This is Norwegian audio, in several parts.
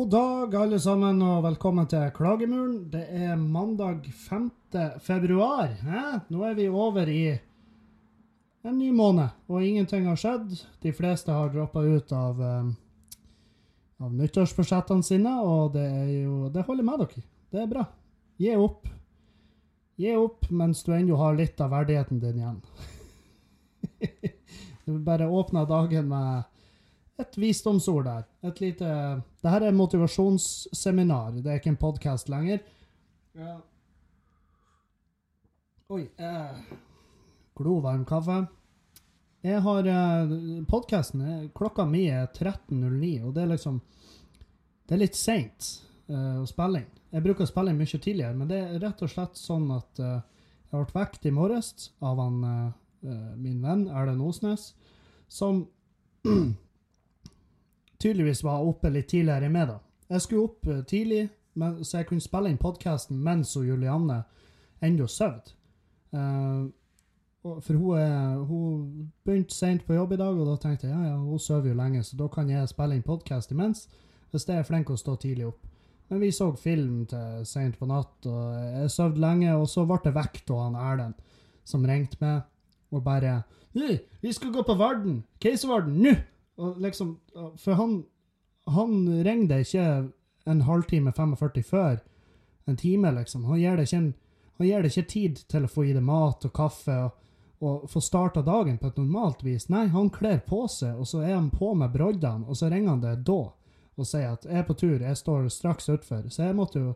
God dag, alle sammen, og velkommen til Klagemuren. Det er mandag 5. februar. Hæ? Nå er vi over i en ny måned, og ingenting har skjedd. De fleste har droppa ut av, eh, av nyttårsbudsjettene sine, og det, er jo, det holder med dere. Det er bra. Gi opp. Gi opp mens du ennå har litt av verdigheten din igjen. du bare åpner dagen med et visdomsord der. Et lite Det her er motivasjonsseminar, det er ikke en podkast lenger. Ja. Oi. Eh, Glovarm kaffe. Jeg har eh, Podkasten Klokka mi er 13.09, og det er liksom Det er litt seint eh, å spille inn. Jeg bruker å spille inn mye tidligere, men det er rett og slett sånn at eh, jeg ble vekt i morges av han, eh, eh, min venn Erlend Osnes, som tydeligvis var oppe litt tidligere med, da. Jeg skulle opp eh, tidlig, men, så jeg kunne spille inn podkasten mens hun Julianne ennå sov. Uh, for hun, er, hun begynte sent på jobb i dag, og da tenkte jeg ja, ja, hun sover jo lenge, så da kan jeg spille inn podkast imens, hvis jeg er flink å stå tidlig opp. Men vi så film til seint på natt, og jeg sov lenge, og så ble det vekt av han Erlend, som ringte meg og bare Vi skal gå på Varden! Keiservarden, nå! Og liksom, for han, han ringer deg ikke en halvtime 45 før en time, liksom. Han gir deg ikke, en, han gir deg ikke tid til å få i deg mat og kaffe og, og få starta dagen på et normalt vis. Nei, han kler på seg, og så er han på med broddene, og så ringer han deg da og sier at 'jeg er på tur, jeg står straks utfor'. Så jeg måtte jo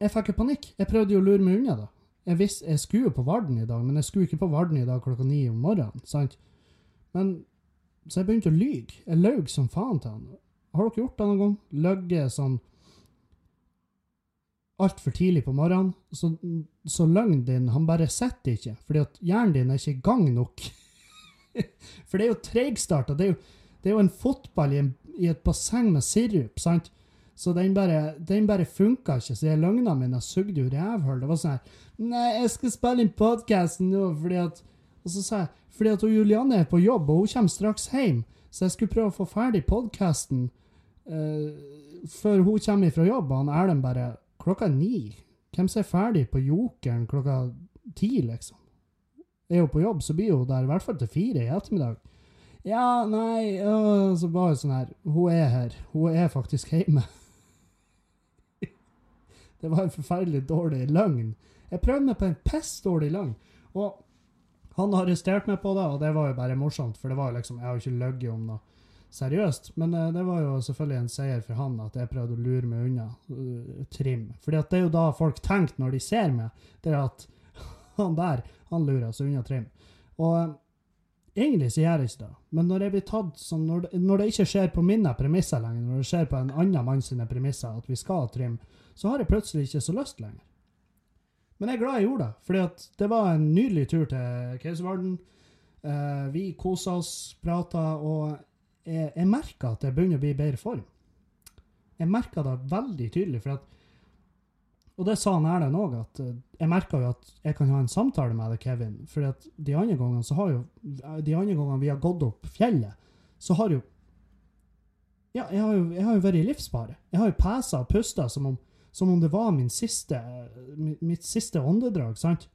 Jeg fikk jo panikk. Jeg prøvde jo å lure meg unna, da. Jeg visste, jeg skulle jo på Varden i dag, men jeg skulle ikke på Varden i dag klokka ni om morgenen. sant? Men Så jeg begynte å lyge. Jeg løy som faen til han. Har dere gjort det noen gang? Løyet sånn altfor tidlig på morgenen, så, så løgnen din han bare sitter ikke, fordi at hjernen din er ikke i gang nok. For det er jo tregstarta. Det, det er jo en fotball i, en, i et basseng med sirup, sant? Så den bare, den bare funka ikke, så de løgnene mine sugde jo rævhull. Det var sånn her Nei, jeg skal spille inn podkasten nå, fordi at Og så sa jeg fordi at Julianne er på jobb, og hun kommer straks hjem, så jeg skulle prøve å få ferdig podkasten før hun kommer fra jobb. Og han Erlend bare Klokka ni. Hvem som er ferdig på Jokeren klokka ti, liksom? Er hun på jobb, så blir hun der i hvert fall til fire i ettermiddag. Ja, nei øh, Så bare sånn her Hun er her. Hun er faktisk hjemme. det var en forferdelig dårlig løgn. Jeg prøvde meg på en pissdårlig løgn. Og han arresterte meg på det, og det var jo bare morsomt, for det var liksom Jeg har jo ikke løyet om noe seriøst, men uh, det var jo selvfølgelig en seier for han at jeg prøvde å lure meg unna uh, trim. Fordi at det er jo da folk tenker når de ser meg, det er at han der, han lurer seg unna trim. Og uh, egentlig så gjør jeg ikke det, men når jeg blir tatt sånn, når det, når det ikke skjer på mine premisser lenger, når det skjer på en annen mann sine premisser at vi skal ha trim, så har jeg plutselig ikke så lyst lenger. Men jeg er glad jeg gjorde det, for det var en nydelig tur til Keiservarden. Uh, vi kosa oss, prata, og jeg, jeg merka at jeg begynner å bli i bedre form. Jeg merka det veldig tydelig, for at Og det sa Erlend òg, at eh, jeg merka jo at jeg kan ha en samtale med deg, Kevin. For at de andre gangene så har jo De andre gangene vi har gått opp fjellet, så har jo Ja, jeg har jo, jeg har jo vært i livsfare. Jeg har jo pesa og pusta som om, som om det var min siste, mitt siste åndedrag, sant?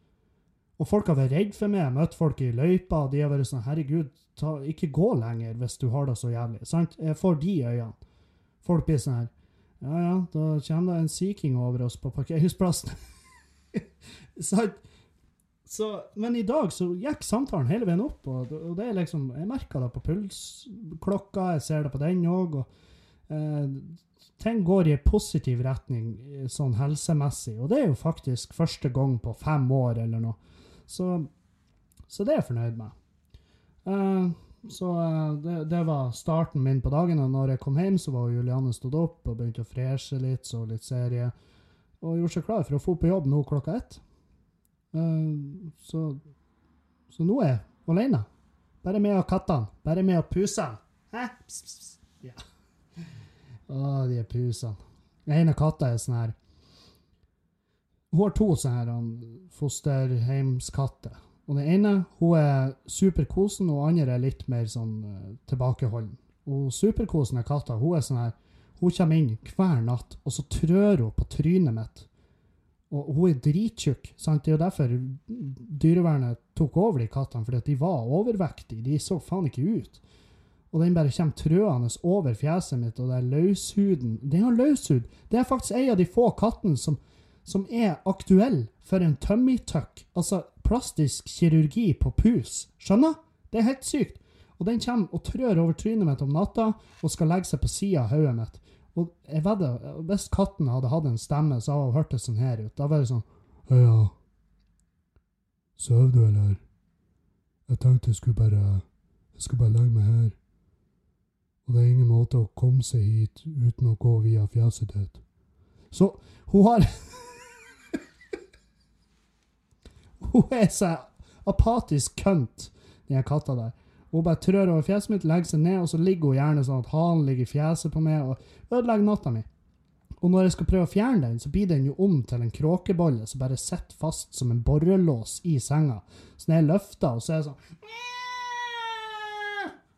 Og folk har vært redd for meg. Jeg har møtt folk i løypa, de har vært sånn Herregud, ta, ikke gå lenger hvis du har det så jævlig. Sant? Jeg får de øynene. Folk blir sånn her Ja ja, da kommer det en Sea King over oss på parkeringsplassen. sant? Så, men i dag så gikk samtalen hele veien opp, og, og det er liksom Jeg merka det på pulsklokka, jeg ser det på den òg, og eh, ting går i en positiv retning eh, sånn helsemessig, og det er jo faktisk første gang på fem år eller noe. Så, så det er jeg fornøyd med. Uh, så eh, det, det var starten min på dagen, og når jeg kom hjem, så var Julianne stått opp og begynte å freshe litt, så litt serie, og gjorde seg klar for å få på jobb nå klokka ett. Så, så nå er jeg alene. Bare med og kattene. Bare med og pusene. Hæ? Pss, pss, pss. Ja. Å, de er pusene. Den ene katta er sånn her Hun har to sånne her fosterheimskatter. Og den ene hun er superkosen, og den andre er litt mer sånn eh, tilbakeholden. Og superkosen er katta. Hun er sånn her Hun kommer inn hver natt, og så trør hun på trynet mitt. Og hun er drittjukk. sant? Det er jo derfor dyrevernet tok over de kattene, fordi at de var overvektige. De så faen ikke ut. Og den bare kommer trøende over fjeset mitt, og det er løshuden Den har løshud. Det er faktisk en av de få kattene som, som er aktuell for en tummy tuck. Altså plastisk kirurgi på pus. Skjønner? Det er helt sykt. Og den kommer og trør over trynet mitt om natta og skal legge seg på sida av hodet mitt. Og jeg vedder, hvis katten hadde hatt en stemme, så hadde hun hørt det sånn her ut. Da var det sånn Ja, sover du, eller? Jeg tenkte jeg skulle bare Jeg skulle bare legge meg her. Og det er ingen måte å komme seg hit uten å gå via fjeset ditt. Så hun har Hun er så apatisk kønt, den katta der. Hun bare trør over fjeset mitt, legger seg ned, og så ligger hun gjerne sånn at halen ligger i fjeset på meg og ødelegger natta mi. Og når jeg skal prøve å fjerne den, så blir den jo om til en kråkebolle som bare sitter fast som en borrelås i senga. Så når jeg løfter, og så er det sånn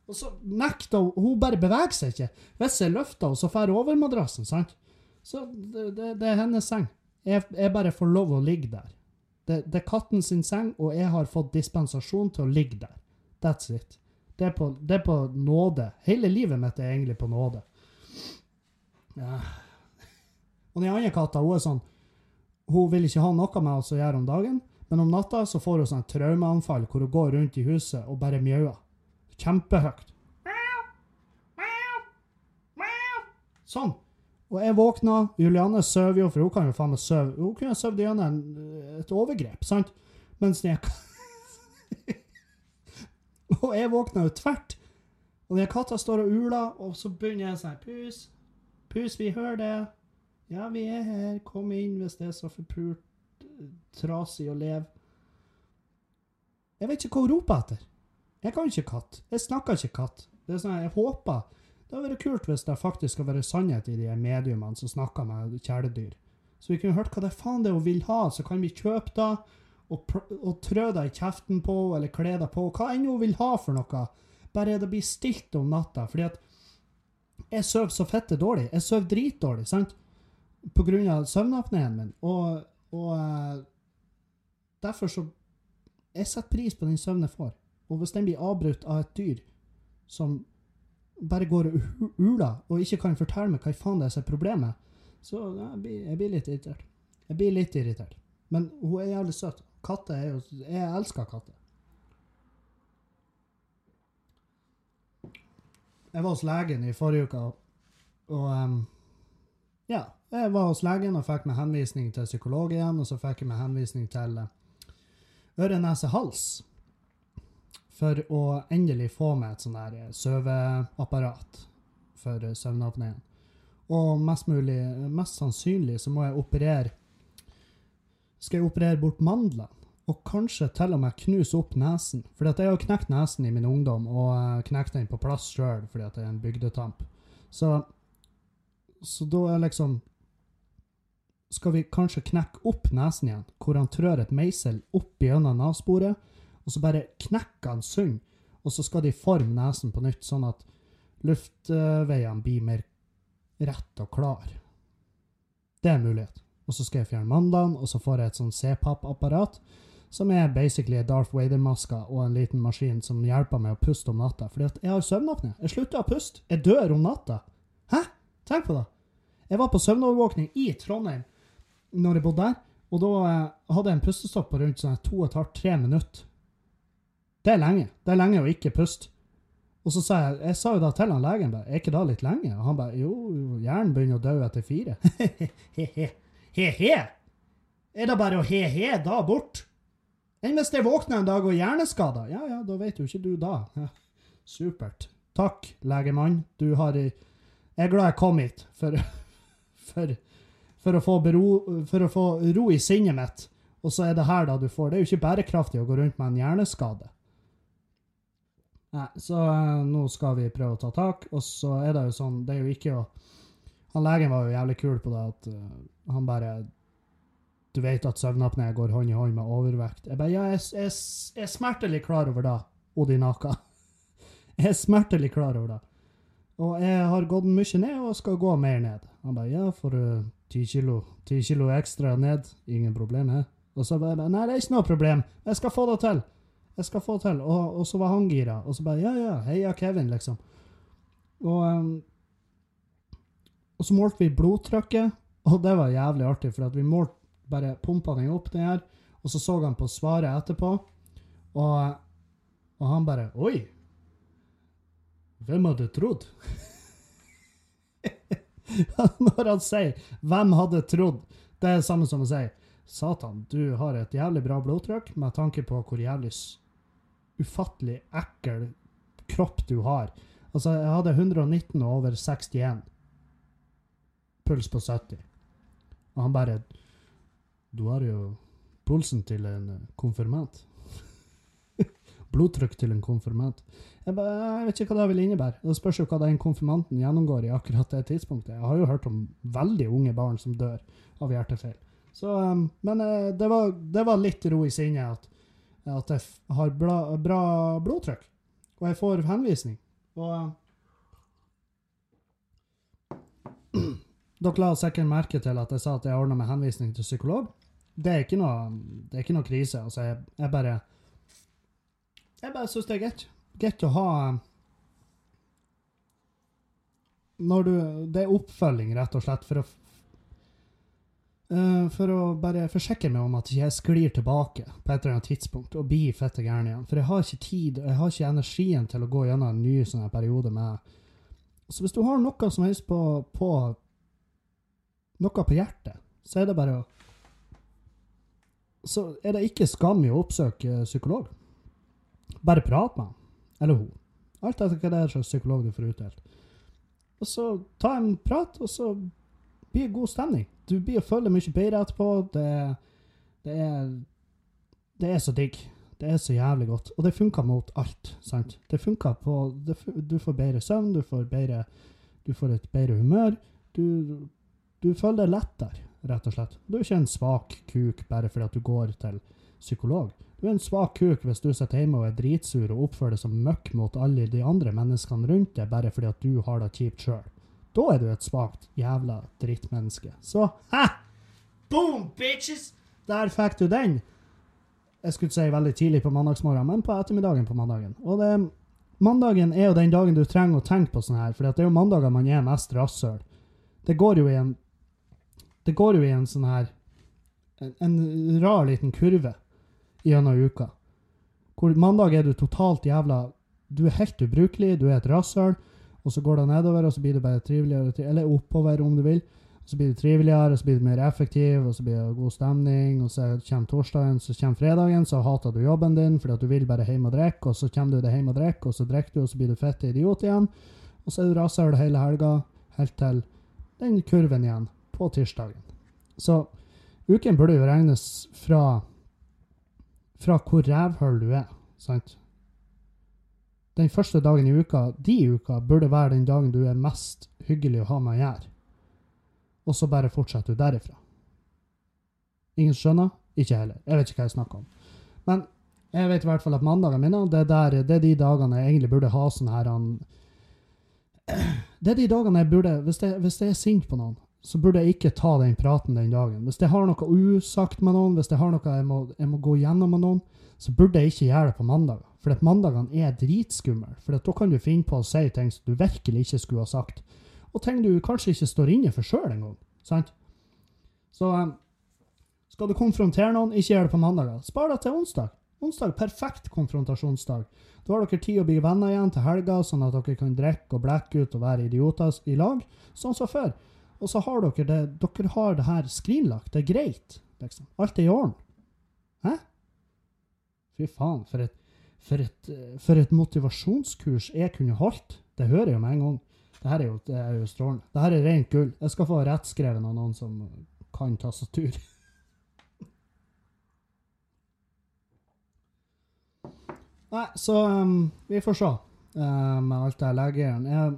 Og så nekter hun Hun bare beveger seg ikke. Hvis jeg løfter henne, så får jeg over madrassen, sant? Så det, det, det er hennes seng. Jeg, jeg bare får lov å ligge der. Det, det er katten sin seng, og jeg har fått dispensasjon til å ligge der. That's it. Det er, på, det er på nåde. Hele livet mitt er egentlig på nåde. Ja. Og den andre katta hun er sånn Hun vil ikke ha noe med oss å gjøre om dagen, men om natta så får hun sånn traumeanfall hvor hun går rundt i huset og bare mjauer. Kjempehøyt. Sånn. Og jeg våkna, Julianne sover jo, for hun kan jo faen meg sove. Hun kunne sovet gjennom et overgrep, sant? Mens jeg Og jeg våkna jo tvert. Og den katta står og uler, og så begynner jeg sånn Pus, pus, vi hører det. Ja, vi er her. Kom inn hvis det er så forpult trasig å leve. Jeg vet ikke hva hun roper etter. Jeg kan ikke katt. Jeg snakker ikke katt. Det er sånn, Jeg håper Det hadde vært kult hvis det faktisk skal være sannhet i de mediumene som snakker med kjæledyr. Så vi kunne hørt hva det faen det hun vil ha, så kan vi kjøpe det og, og trø det i kjeften på eller kle det på, hva enn hun vil ha for noe. Bare det blir stilt om natta. Fordi at jeg sover så fitte dårlig. Jeg sover dritdårlig, sant? På grunn av søvnapneen min. Og, og uh, derfor så Jeg setter pris på den søvnen jeg får. Og hvis den blir avbrutt av et dyr som bare går og uler, og ikke kan fortelle meg hva faen det er som er problemet, så jeg blir, jeg blir litt irritert. Jeg blir litt irritert. Men hun er jævlig søt. Katter er jo Jeg elsker katter. Jeg var hos legen i forrige uke, og um, Ja. Jeg var hos legen og fikk meg henvisning til psykolog igjen, og så fikk jeg meg henvisning til uh, øre, nese, hals. For å endelig få meg et sånn her søveapparat for søvnapneen. Og mest mulig, mest sannsynlig så må jeg operere Skal jeg operere bort mandlene? og kanskje til og med knuse opp nesen. For jeg har knekt nesen i min ungdom, og knekt den på plass sjøl fordi at det er en bygdetamp. Så, så da er liksom Skal vi kanskje knekke opp nesen igjen, hvor han trør et meisel opp gjennom navsporet, og så bare knekker han sund, og så skal de forme nesen på nytt, sånn at luftveiene blir mer rett og klar. Det er en mulighet. Og så skal jeg fjerne mandlene, og så får jeg et sånn CPAP-apparat som er basically Darth Vader-maske og en liten maskin som hjelper meg å puste om natta. Fordi at jeg har søvnapné. Jeg slutter å puste. Jeg dør om natta. Hæ? Tenk på det. Jeg var på søvnovervåkning i Trondheim når jeg bodde der, og da eh, hadde jeg en pustestopp på rundt sånn to og et halvt, tre minutter. Det er lenge. Det er lenge å ikke puste. Og så sa jeg jeg sa jo da til han legen er ikke da litt lenge? Og han bare jo, hjernen begynner å dø etter fire. He-he. He-he? Er det bare å he-he da bort? Enn hvis jeg våkner en dag og er hjerneskada? Ja ja, da vet jo ikke du da. Ja. Supert. Takk, legemann. Du har Jeg er glad jeg kom hit for, for, for, å, bero, for å få ro i sinnet mitt. Og så er det her da du får Det er jo ikke bærekraftig å gå rundt med en hjerneskade. Nei, så uh, nå skal vi prøve å ta tak, og så er det jo sånn Det er jo ikke å Han legen var jo jævlig kul på det at uh, han bare du vet at søvnapné går hånd i hånd med overvekt. Jeg bare, ja, jeg, jeg, jeg er smertelig klar over det, Odinaka. Jeg er smertelig klar over det. Og jeg har gått mye ned og skal gå mer ned. Han bare ja, du ti kilo, 10 kilo ekstra ned, ingen problem her. Og så bare nei, det er ikke noe problem, jeg skal få det til. Jeg skal få til. Og, og så var han gira, og så bare ja, ja, heia Kevin, liksom. Og, um, og så målte vi blodtrykket, og det var jævlig artig, for vi målte bare pumpa den opp, den her, og så så han på svaret etterpå, og, og han bare Oi! Hvem hadde trodd? Når han sier 'hvem hadde trodd', det er det samme som å si 'Satan, du har et jævlig bra blodtrykk', med tanke på hvor jævlig ufattelig ekkel kropp du har. Altså, jeg hadde 119 og over 61. Puls på 70. Og han bare Du har jo pulsen til en konfirmant. Blodtrykk til en konfirmant. Jeg, bare, jeg vet ikke hva det vil innebære. Det spørs jo hva den konfirmanten gjennomgår i akkurat det tidspunktet. Jeg har jo hørt om veldig unge barn som dør av hjertefeil. Så, um, men eh, det, var, det var litt ro i sinnet at, at jeg har bra, bra blodtrykk. Og jeg får henvisning. Og eh, Dere la sikkert merke til at jeg sa at jeg ordna med henvisning til psykolog. Det er ikke noe, det er ikke noe krise. Altså, jeg, jeg bare Jeg bare syns det er greit. Greit å ha eh, Når du Det er oppfølging, rett og slett, for å eh, For å bare forsikre meg om at jeg sklir tilbake på et eller annet tidspunkt og blir fette gæren igjen. For jeg har ikke tid, og jeg har ikke energien til å gå gjennom en ny sånn periode med Så hvis du har noe som helst på, på Noe på hjertet, så er det bare å Så er det ikke skam i å oppsøke psykolog. Bare prat med han. Eller hun. Alt etter hva det er slags psykolog du får utdelt. Og så ta en prat, og så blir god stemning. Du blir å føle mye bedre etterpå. Det, det er Det er så digg. Det er så jævlig godt. Og det funker mot alt. sant? Det funker på det, Du får bedre søvn, du får bedre Du får et bedre humør. Du, du føler deg lettere, rett og slett. Du er ikke en svak kuk bare fordi at du går til psykolog. Du er en svak kuk hvis du sitter hjemme og er dritsur og oppfører deg som møkk mot alle de andre menneskene rundt deg bare fordi at du har det kjipt sjøl. Da er du et svakt jævla drittmenneske. Så hæ! Boom, bitches! Der fikk du den. Jeg skulle si veldig tidlig på mandagsmorgen, men på ettermiddagen på mandagen. Og det, mandagen er jo den dagen du trenger å tenke på sånn her, for det er jo mandager man er mest rasshøl. Det går jo i en Det går jo i en sånn her en, en rar liten kurve gjennom uka. Hvor mandag er du totalt jævla Du er helt ubrukelig, du er et rasshøl, og så går det nedover, og så blir det bare triveligere, eller oppover, om du vil. Og så blir det triveligere, og så blir det mer effektiv, og så blir det god stemning, og så kommer torsdagen, så kommer fredagen, så hater du jobben din fordi at du vil bare hjem og drikke, og så kommer du deg hjem og drikker, og så drikker du, og så blir du fette idiot igjen, og så er du rasshøl hele helga, helt til den kurven igjen, på tirsdagen. Så uken burde jo regnes fra fra hvor rævhøl du er, sant? Den første dagen i uka, de uka, burde være den dagen du er mest hyggelig å ha med å gjøre. Og så bare fortsetter du derifra. Ingen skjønner? Ikke heller. Jeg vet ikke hva jeg snakker om. Men jeg vet i hvert fall at mandagene mine, det er, der, det er de dagene jeg egentlig burde ha sånn her an, Det er de dagene jeg burde Hvis jeg, hvis jeg er sint på noen, så burde jeg ikke ta den praten den dagen. Hvis jeg har noe usagt med noen, hvis jeg har noe jeg må, jeg må gå gjennom med noen, så burde jeg ikke gjøre det på mandager. For at mandagene er dritskumle. For da kan du finne på å si ting som du virkelig ikke skulle ha sagt. Og ting du kanskje ikke står inne for sjøl engang. Sant? Så um, skal du konfrontere noen, ikke gjør det på mandager. Spar deg til onsdag. Onsdag, perfekt konfrontasjonsdag. Da har dere tid å bli venner igjen til helga, sånn at dere kan drikke og blekke ut og være idioter i lag, sånn som før. Og så har dere det dere har det her skrinlagt. Det er greit, liksom. Alt er i orden. Hæ? Fy faen, for et, for et, for et motivasjonskurs jeg kunne holdt. Det hører jeg med en gang. Det her er jo, det er jo strålende. Det her er rent gull. Jeg skal få rettskrevet av noen som kan tastatur. Nei, så um, vi får se uh, med alt det legegreiene.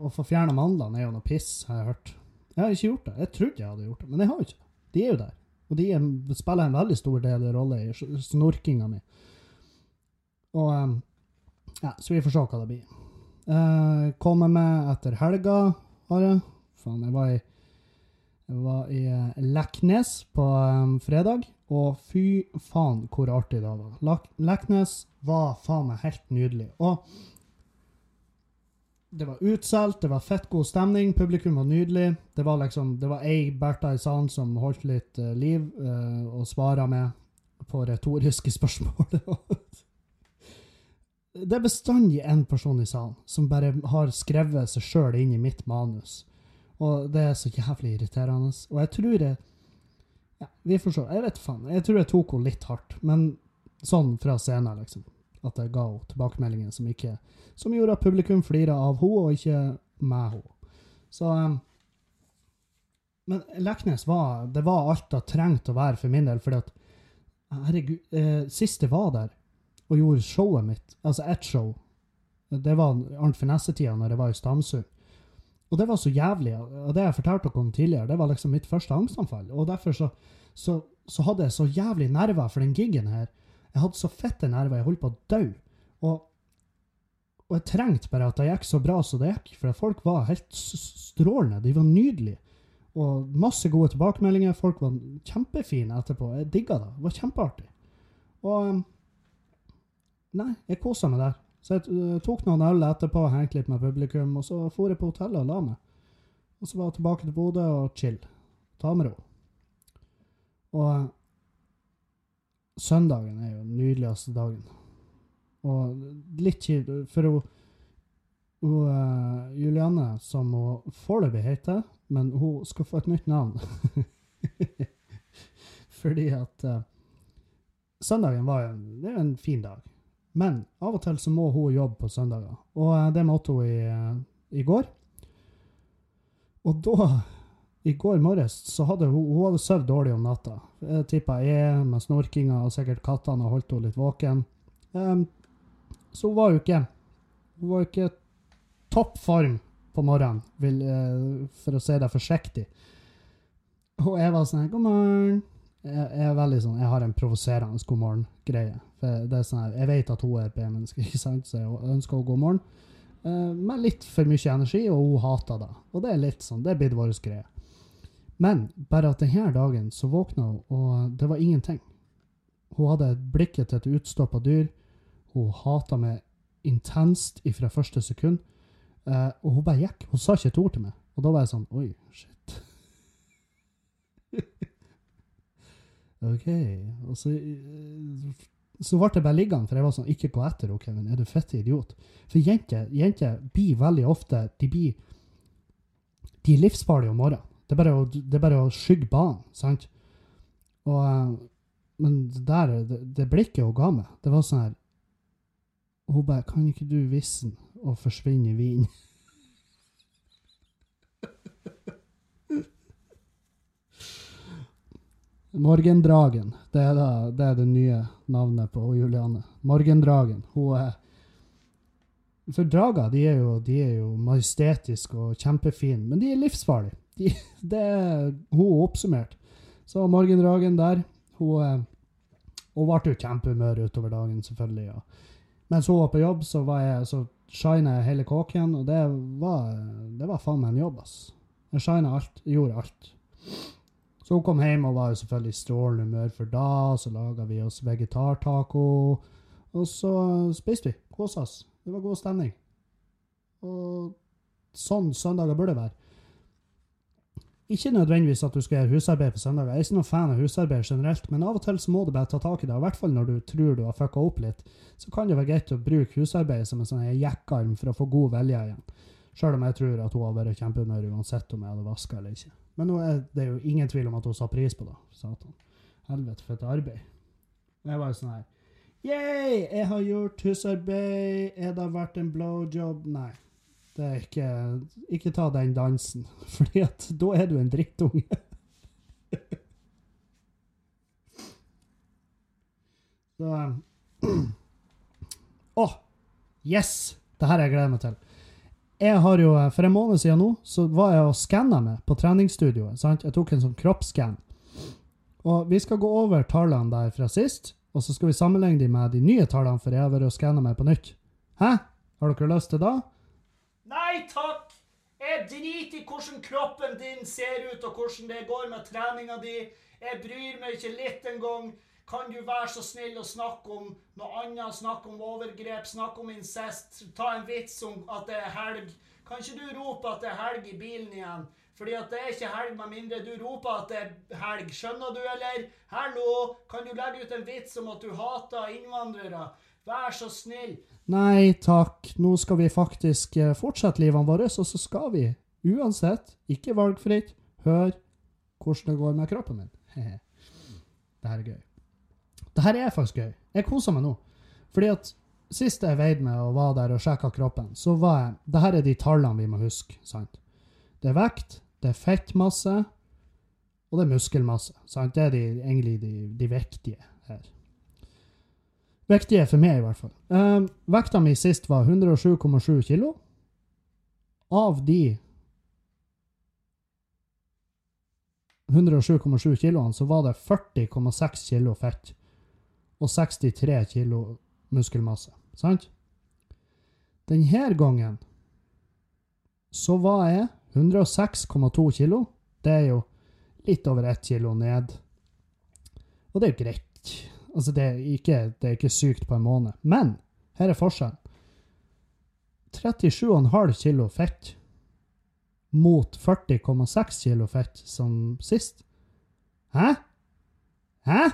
Å få fjerna mandlene er jo noe piss, har jeg hørt. Jeg har ikke gjort det. Jeg trodde jeg hadde gjort det, men jeg har jo ikke. De er jo der. Og de er, spiller en veldig stor del rolle i snorkinga mi. Og um, Ja, så vi får se hva det blir. Uh, Kommer med etter helga, har jeg. Faen, jeg var i jeg var i eh, Leknes på um, fredag, og fy faen hvor artig det var. Leknes var faen meg helt nydelig. Og det var utsolgt, det var fett god stemning, publikum var nydelig. Det var liksom, det var ei Bertha i salen som holdt litt uh, liv uh, og svara med på retoriske spørsmål. Det er bestandig en person i salen som bare har skrevet seg sjøl inn i mitt manus. Og det er så jævlig irriterende. Og jeg tror jeg ja, Vi får se. Jeg vet faen. Jeg tror jeg tok henne litt hardt. Men sånn fra scenen, liksom. At jeg ga henne tilbakemeldinger som ikke Som gjorde at publikum flira av henne, og ikke med henne. Så um, Men Leknes var Det var alt det trengte å være for min del, fordi at Herregud. Eh, sist jeg var der og gjorde showet mitt, altså ett show Det var Arnt Finesse-tida, når jeg var i Stamsund. Og det var så jævlig. Og det jeg fortalte dere om tidligere, det var liksom mitt første angstanfall. Og derfor så, så, så hadde jeg så jævlig nerver for den gigen her. Jeg hadde så fette nerver. Jeg holdt på å dø. Og, og jeg trengte bare at det gikk så bra som det gikk, for folk var helt strålende. De var nydelige. Og masse gode tilbakemeldinger. Folk var kjempefine etterpå. Jeg digga det. Det var kjempeartig. Og Nei, jeg kosa meg der. Så jeg uh, tok noen øl etterpå, hengte litt med publikum, og så for jeg på hotellet og la meg. Og så var jeg tilbake til Bodø og chill. Ta med ro. Og uh, søndagen er jo den nydeligste dagen. Og litt kjipt, for hun, hun uh, Julianne, som hun foreløpig heter, men hun skal få et nytt navn. Fordi at søndagen var jo en, en fin dag. Men av og til så må hun jobbe på søndager, og eh, det måtte hun i, eh, i går. Og da, i går morges, så hadde hun, hun hadde sovet dårlig om natta. Tippa jeg med snorkinga og sikkert kattene og holdt henne litt våken. Um, så hun var jo ikke Hun var ikke topp form på morgenen, vil, uh, for å si det forsiktig. Og jeg var sånn God morgen jeg, er veldig sånn, jeg har en provoserende god morgen-greie. Sånn Jeg vet at hun er et B-menneske, ikke sant? så jeg ønsker henne god morgen. Uh, med litt for mye energi, og hun hater det. Og det er litt sånn, det er blitt vår greie. Men bare at denne dagen så våkna hun, og det var ingenting. Hun hadde blikket til et utstoppa dyr. Hun hata meg intenst ifra første sekund. Uh, og hun bare gikk. Hun sa ikke et ord til meg. Og da var jeg sånn Oi, shit. OK. Og så, eh, så ble det bare liggende, for jeg var sånn Ikke gå etter henne, Kevin. Er du fette idiot? For jenter, jenter blir veldig ofte De blir de er livsfarlige om morgenen. Det er bare å, det er bare å skygge banen, sant? Og, eh, men det der, det, det blikket hun ga meg, det var sånn her Hun bare 'Kan ikke du vise den og forsvinne i vinen?' Morgendragen. Det er, da, det er det nye navnet på Juliane. Morgendragen. Hun er For drager de er, jo, jo majestetiske og kjempefine, men de er livsfarlige. De, det er hun oppsummert. Så morgendragen der Hun, hun ble jo kjempehumør utover dagen, selvfølgelig. Ja. Mens hun var på jobb, så var jeg, så shina jeg hele kåken, og det var, det var faen meg en jobb, ass. Jeg shina alt. Gjorde alt. Så hun kom hjem og var jo selvfølgelig i strålende humør for da. Så laga vi oss vegetartaco. Og så spiste vi. Kosa oss. Det var god stemning. Og sånn søndager burde være. Ikke nødvendigvis at du skal gjøre husarbeid på søndager. Jeg er ikke noen fan av husarbeid generelt, men av og til så må du bare ta tak i det. I hvert fall når du tror du har fucka opp litt, så kan det være greit å bruke husarbeid som en sånn jekkarm for å få god vilje igjen. Sjøl om jeg tror at hun har vært kjempehumør uansett om jeg hadde vaska eller ikke. Men nå er det jo ingen tvil om at hun sa pris på det. Satan. Helvete, for et arbeid. Jeg var jo sånn her Yeah, jeg har gjort husarbeid. Er det vært en blowjob? Nei. Det er ikke Ikke ta den dansen, fordi at da er du en drittunge. Så Å! Oh, yes! Det her jeg gleder meg til jeg har jo, For en måned siden nå så var jeg og skanna meg på treningsstudioet. sant? Jeg tok en sånn kroppsskann. Og vi skal gå over tallene der fra sist, og så skal vi sammenligne dem med de nye tallene, for jeg har vært og skanna meg på nytt. Hæ? Har dere lyst til det? Nei takk! Jeg driter i hvordan kroppen din ser ut, og hvordan det går med treninga di. Jeg bryr meg ikke litt engang. Kan du være så snill å snakke om noe annet? Snakke om overgrep, snakke om incest. Ta en vits om at det er helg. Kan ikke du rope at det er helg i bilen igjen? Fordi at det er ikke helg med mindre du roper at det er helg. Skjønner du, eller? Hallo! Kan du legge ut en vits om at du hater innvandrere? Vær så snill. Nei takk, nå skal vi faktisk eh, fortsette livene våre, og så skal vi, uansett, ikke valgfritt, høre hvordan det går med kroppen min. det her er gøy. Det her er faktisk gøy. Jeg koser meg nå. Fordi at sist jeg veide meg og var der og sjekka kroppen, så var jeg Det her er de tallene vi må huske, sant? Det er vekt, det er fettmasse, og det er muskelmasse. Sant? Det er de, egentlig de, de viktige her. Viktige for meg, i hvert fall. Um, vekta mi sist var 107,7 kilo. Av de 107,7 kiloene, så var det 40,6 kilo fett og 63 kilo muskelmasse. Sant? Denne gangen så var jeg 106,2 kilo. Det er jo litt over ett kilo ned. Og det er jo greit. Altså, det er, ikke, det er ikke sykt på en måned. Men her er forskjellen. 37,5 kilo fett mot 40,6 kilo fett som sist. Hæ? Hæ?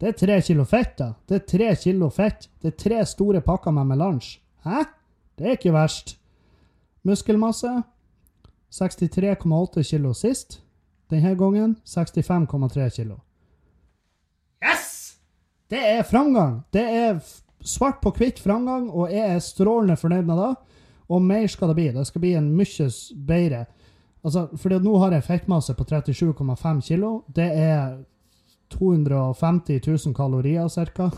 Det er tre kilo fett, da. Det er tre kilo fett. Det er tre store pakker med melange. Hæ? Det er ikke verst. Muskelmasse 63,8 kilo sist. Denne gangen 65,3 kilo. Yes! Det er framgang. Det er svart på hvitt framgang, og jeg er strålende fornøyd med det. Og mer skal det bli. Det skal bli en mye bedre Altså, fordi nå har jeg fettmasse på 37,5 kilo. Det er 250 000 kalorier ca.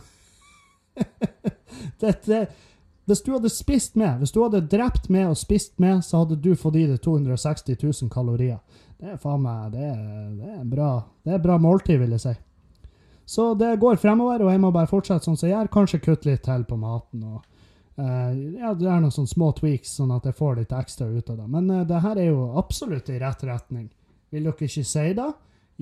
hvis du hadde spist med, hvis du hadde drept med og spist med, så hadde du fått i deg 260 000 kalorier. Det er faen meg det er, det er bra, det er bra måltid, vil jeg si. Så det går fremover, og jeg må bare fortsette sånn som jeg gjør. Kanskje kutte litt til på maten. og uh, ja, Det er noen sånne små tweaks, sånn at jeg får litt ekstra ut av det. Men uh, det her er jo absolutt i rett retning. Vil dere ikke si det?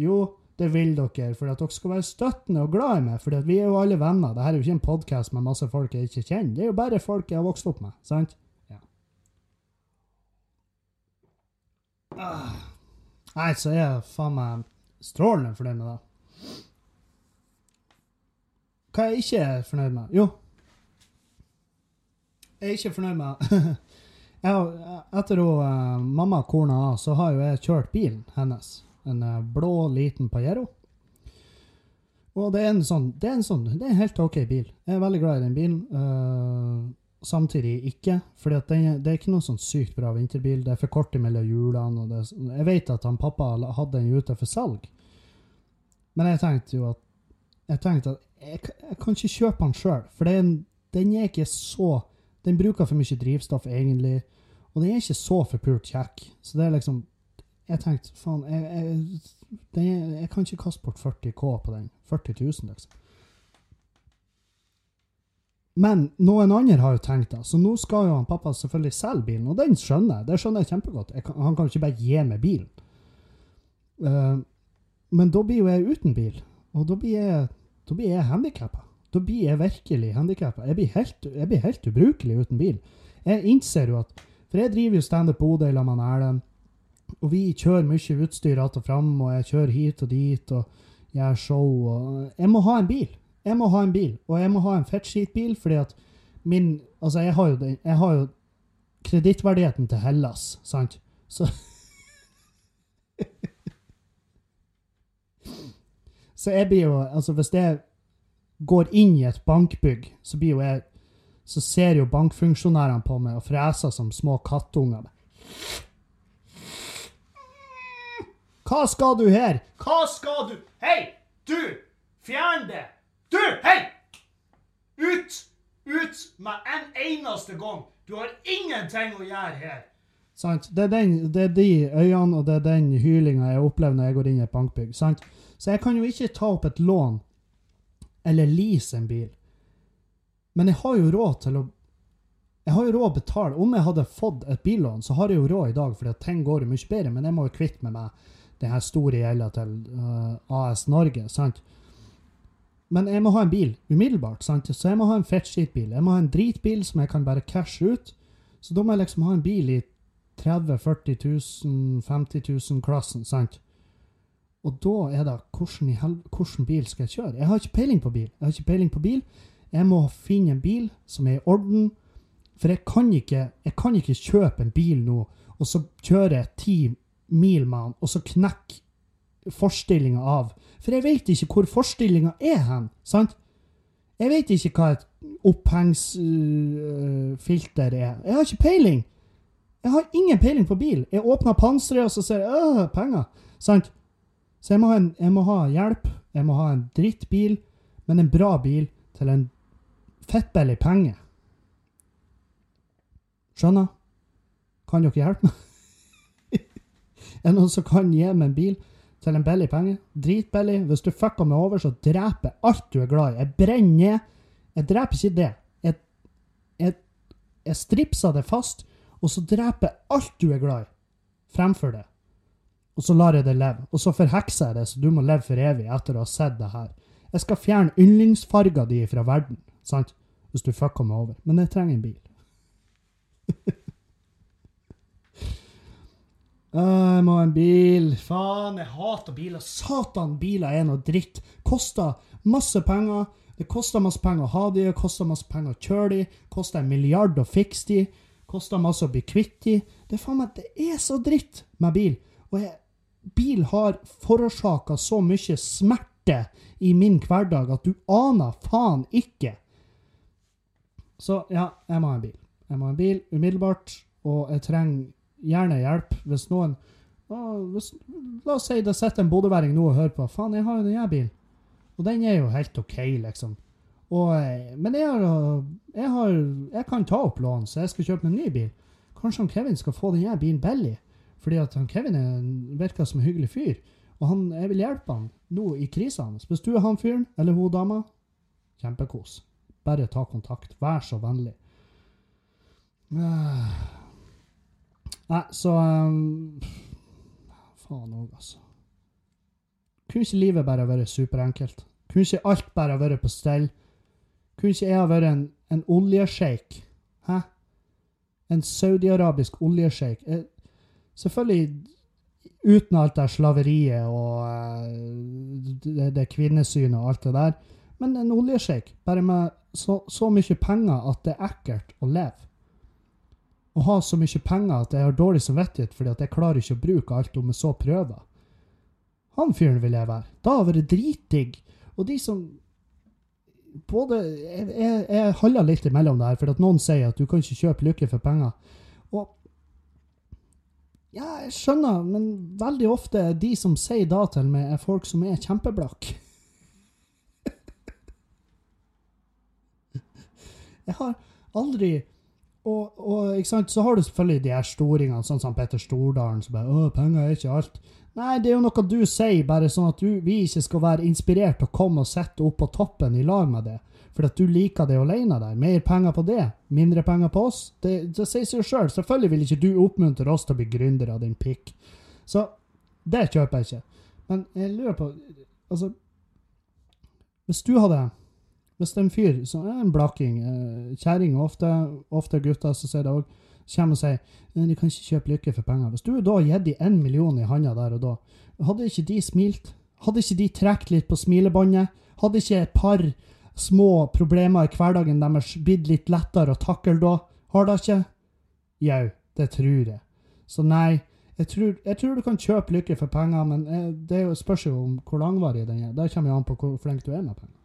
Jo, det vil dere, for at dere skal være støttende og glad i meg. For vi er jo alle venner. Dette er jo ikke en podkast med masse folk jeg ikke kjenner. Det er jo bare folk jeg har vokst opp med. sant? Ja. Ah. Nei, så er jeg faen meg strålende fornøyd med det. Hva jeg ikke er fornøyd med? Jo, jeg er ikke fornøyd med jeg, Etter å uh, mamma korna av, så har jo jeg kjørt bilen hennes. En uh, blå, liten Pajero. Og det er en sånn Det er en sånn, det er en helt OK bil. Jeg er veldig glad i den bilen. Uh, samtidig ikke. For det, er ikke noe sånn sykt bra vinterbil. Det er for kort mellom hjulene. Det, jeg vet at han pappa hadde den ute for salg. Men jeg tenkte jo at jeg tenkte at jeg, jeg kan ikke kjøpe den sjøl, for den, den, er ikke så Den bruker for mye drivstoff, egentlig, og den er ikke så forpult kjekk. Så det er liksom Jeg tenkte faen, jeg, jeg, jeg kan ikke kaste bort 40 K på den. 40 000, liksom. Men noen andre har jo tenkt det, så nå skal jo han pappa selvfølgelig selge bilen, og den skjønner jeg. Det skjønner jeg kjempegodt. Jeg kan, han kan ikke bare gi meg bilen. Uh, men da blir jo jeg uten bil, og da blir jeg da blir jeg handikappa. Da blir jeg virkelig handikappa. Jeg, jeg, blir helt ubrukelig uten bil. Jeg innser jo at For jeg driver jo standup Bodø sammen med Erlend, og vi kjører mye utstyr att og fram, og jeg kjører hit og dit og gjør show og Jeg må ha en bil. Jeg må ha en bil, og jeg må ha en fettskitbil, fordi at min Altså, jeg har jo, har jo kredittverdigheten til Hellas, sant? Så Så jeg blir jo Altså, hvis jeg går inn i et bankbygg, så blir jo jeg Så ser jo bankfunksjonærene på meg og freser som små kattunger. Hva skal du her? Hva skal du? Hei, du! Fjern det! Du, hei! Ut! Ut med en eneste gang! Du har ingenting å gjøre her. Sant? Det er, den, det er de øynene og det er den hylinga jeg opplever når jeg går inn i et bankbygg. Sant? Så jeg kan jo ikke ta opp et lån eller lease en bil. Men jeg har jo råd til å Jeg har jo råd å betale. Om jeg hadde fått et billån, så har jeg jo råd i dag, fordi ting går jo mye bedre. Men jeg må jo kvitte med meg den her store gjelda til uh, AS Norge. sant? Men jeg må ha en bil umiddelbart. sant? Så jeg må ha en fettskitbil. Jeg må ha en dritbil som jeg kan bare cashe ut. Så da må jeg liksom ha en bil i 30 40 000, 50 000-klassen. sant? Og da er det hvordan, hvordan bil skal jeg kjøre? Jeg har ikke peiling på bil. Jeg har ikke peiling på bil. Jeg må finne en bil som er i orden. For jeg kan ikke, jeg kan ikke kjøpe en bil nå, og så kjøre ti mil med han, og så knekke forstillinga av. For jeg vet ikke hvor forstillinga er hen. sant? Jeg vet ikke hva et opphengsfilter uh, er. Jeg har ikke peiling. Jeg har ingen peiling på bil. Jeg åpner panseret, og så ser jeg øh, penger. Sant? Så jeg må, en, jeg må ha hjelp. Jeg må ha en drittbil, men en bra bil til en fettbillig penge. Skjønner? Kan dere hjelpe meg? Er det noen som kan gi meg en bil til en billig penge? Dritbillig. Hvis du fucker meg over, så dreper jeg alt du er glad i. Jeg brenner ned. Jeg dreper ikke det. Jeg, jeg, jeg stripser det fast, og så dreper jeg alt du er glad i, fremfor det. Og så lar jeg det leve. Og så forhekser jeg det, så du må leve for evig etter å ha sett det her. Jeg skal fjerne yndlingsfarga di fra verden, sant? Hvis du fucker meg over. Men jeg trenger en bil. jeg må ha en bil. Faen, jeg hater biler. Satan, biler er noe dritt. Koster masse penger. Det koster masse penger å ha de, koster masse penger å kjøre de, koster en milliard å fikse de, koster masse å bli kvitt de. Det faen meg, det er så dritt med bil. Og jeg, bil har forårsaka så mye smerte i min hverdag at du aner faen ikke. Så ja, jeg må ha en bil. Jeg må ha en bil umiddelbart, og jeg trenger gjerne hjelp hvis noen hvis, La oss si det sitter en bodøværing nå og hører på. Faen, jeg har jo den bilen. Og den er jo helt OK, liksom. Og, eh, men jeg, har, jeg, har, jeg kan ta opp lån, så jeg skal kjøpe en ny bil. Kanskje han Kevin skal få denne bilen billig. Fordi at han Kevin er, virker som en hyggelig fyr. Og han, jeg vil hjelpe han nå i krisa hans. Hvis du er han fyren, eller hun dama, kjempekos. Bare ta kontakt. Vær så vennlig. Uh. Nei, så um, Faen òg, altså. Kunne ikke livet bare vært superenkelt? Kunne ikke alt bare vært på stell? Kunne ikke jeg ha vært en, en oljesjeik? Hæ? En saudiarabisk oljesjeik? Selvfølgelig uten alt det slaveriet og uh, det, det kvinnesynet og alt det der. Men en oljesjeik, bare med så, så mye penger at det er ekkelt å leve å ha så mye penger at jeg har dårlig samvittighet fordi at jeg klarer ikke å bruke alt om jeg så prøver. Han fyren vil jeg være. Da har vært dritdigg. Og de som både Jeg, jeg, jeg holder litt imellom der, for at noen sier at du kan ikke kjøpe lykke for penger. Og ja, jeg skjønner, men veldig ofte de som sier da til meg, er folk som er kjempeblakke. jeg har aldri og, og så har du selvfølgelig de her storingene, sånn som Petter Stordalen, som bare 'Å, penger er ikke alt'. Nei, det er jo noe du sier, bare sånn at du, vi ikke skal være inspirert til å komme og sette opp på toppen i lag med det. For at du liker det alene der. Mer penger på det, mindre penger på oss. Det, det sier seg jo sjøl. Selv. Selvfølgelig vil ikke du oppmuntre oss til å bli gründere, av din pikk. Så det kjøper jeg ikke. Men jeg lurer på Altså, hvis du hadde hvis det er en fyr som er en blakking, eh, kjerring ofte, ofte gutter, så sier det òg kommer og sier de kan ikke kjøpe lykke for penger. Hvis du da har gitt dem én million i handa der og da, hadde ikke de smilt? Hadde ikke de trukket litt på smilebåndet? Hadde ikke et par små problemer i hverdagen deres blitt litt lettere å takle da? Har det ikke? Jau, det tror jeg. Så nei, jeg tror, jeg tror, du kan kjøpe lykke for penger, men eh, det spørs jo om hvor langvarig den er. Det kommer jo an på hvor flink du er med penger.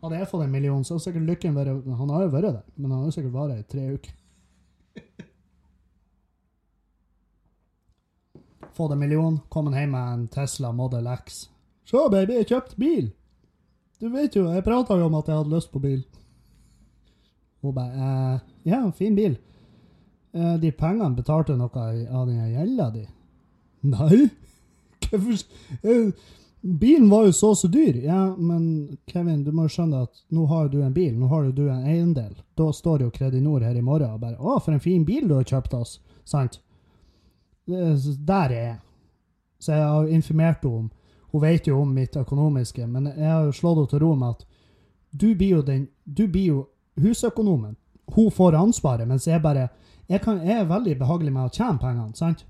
Hadde jeg fått en million, så hadde sikkert lykken vært Han har jo vært der, men han har jo sikkert vært i tre uker. Fått en million, kommet hjem med en Tesla Model X. Se, baby, jeg kjøpte bil! Du vet jo, jeg prata jo om at jeg hadde lyst på bil. Hun bare eh, Ja, fin bil. Eh, de pengene betalte noe av den gjelda di? Nei? Hvorfor eh, bilen var jo så og så dyr. Ja, men Kevin, du må jo skjønne at nå har du en bil, nå har du en eiendel. Da står jo Kredinor her i morgen og bare 'Å, for en fin bil du har kjøpt oss'. Sant? Der er jeg. Så jeg har informert henne om Hun vet jo om mitt økonomiske, men jeg har jo slått henne til ro med at du blir jo den Du blir jo husøkonomen. Hun får ansvaret, mens jeg bare Jeg, kan, jeg er veldig behagelig med å tjene pengene, sant?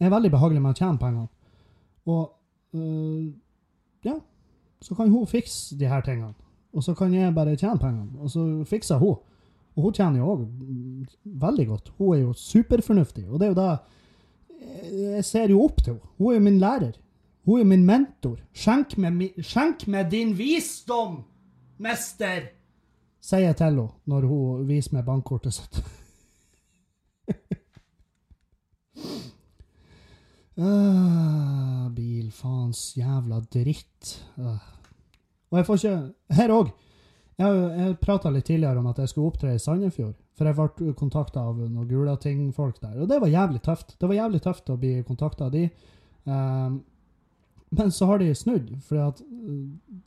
Jeg er veldig behagelig med å tjene pengene. Og ja, så kan hun fikse de her tingene. Og så kan jeg bare tjene pengene. Og så fikser hun. Og hun tjener jo òg veldig godt. Hun er jo superfornuftig. Og det er jo da Jeg ser jo opp til henne. Hun er jo min lærer. Hun er min mentor. Skjenk meg, skjenk med din visdom, mester! Sier jeg til henne når hun viser meg bankkortet sitt. Ah, bil, faens jævla dritt. Uh. Og jeg får ikke Her òg. Jeg, jeg prata litt tidligere om at jeg skulle opptre i Sandefjord. For jeg ble kontakta av noen Gulating-folk der. Og det var jævlig tøft. Det var jævlig tøft å bli kontakta av de. Um, men så har de snudd, fordi uh,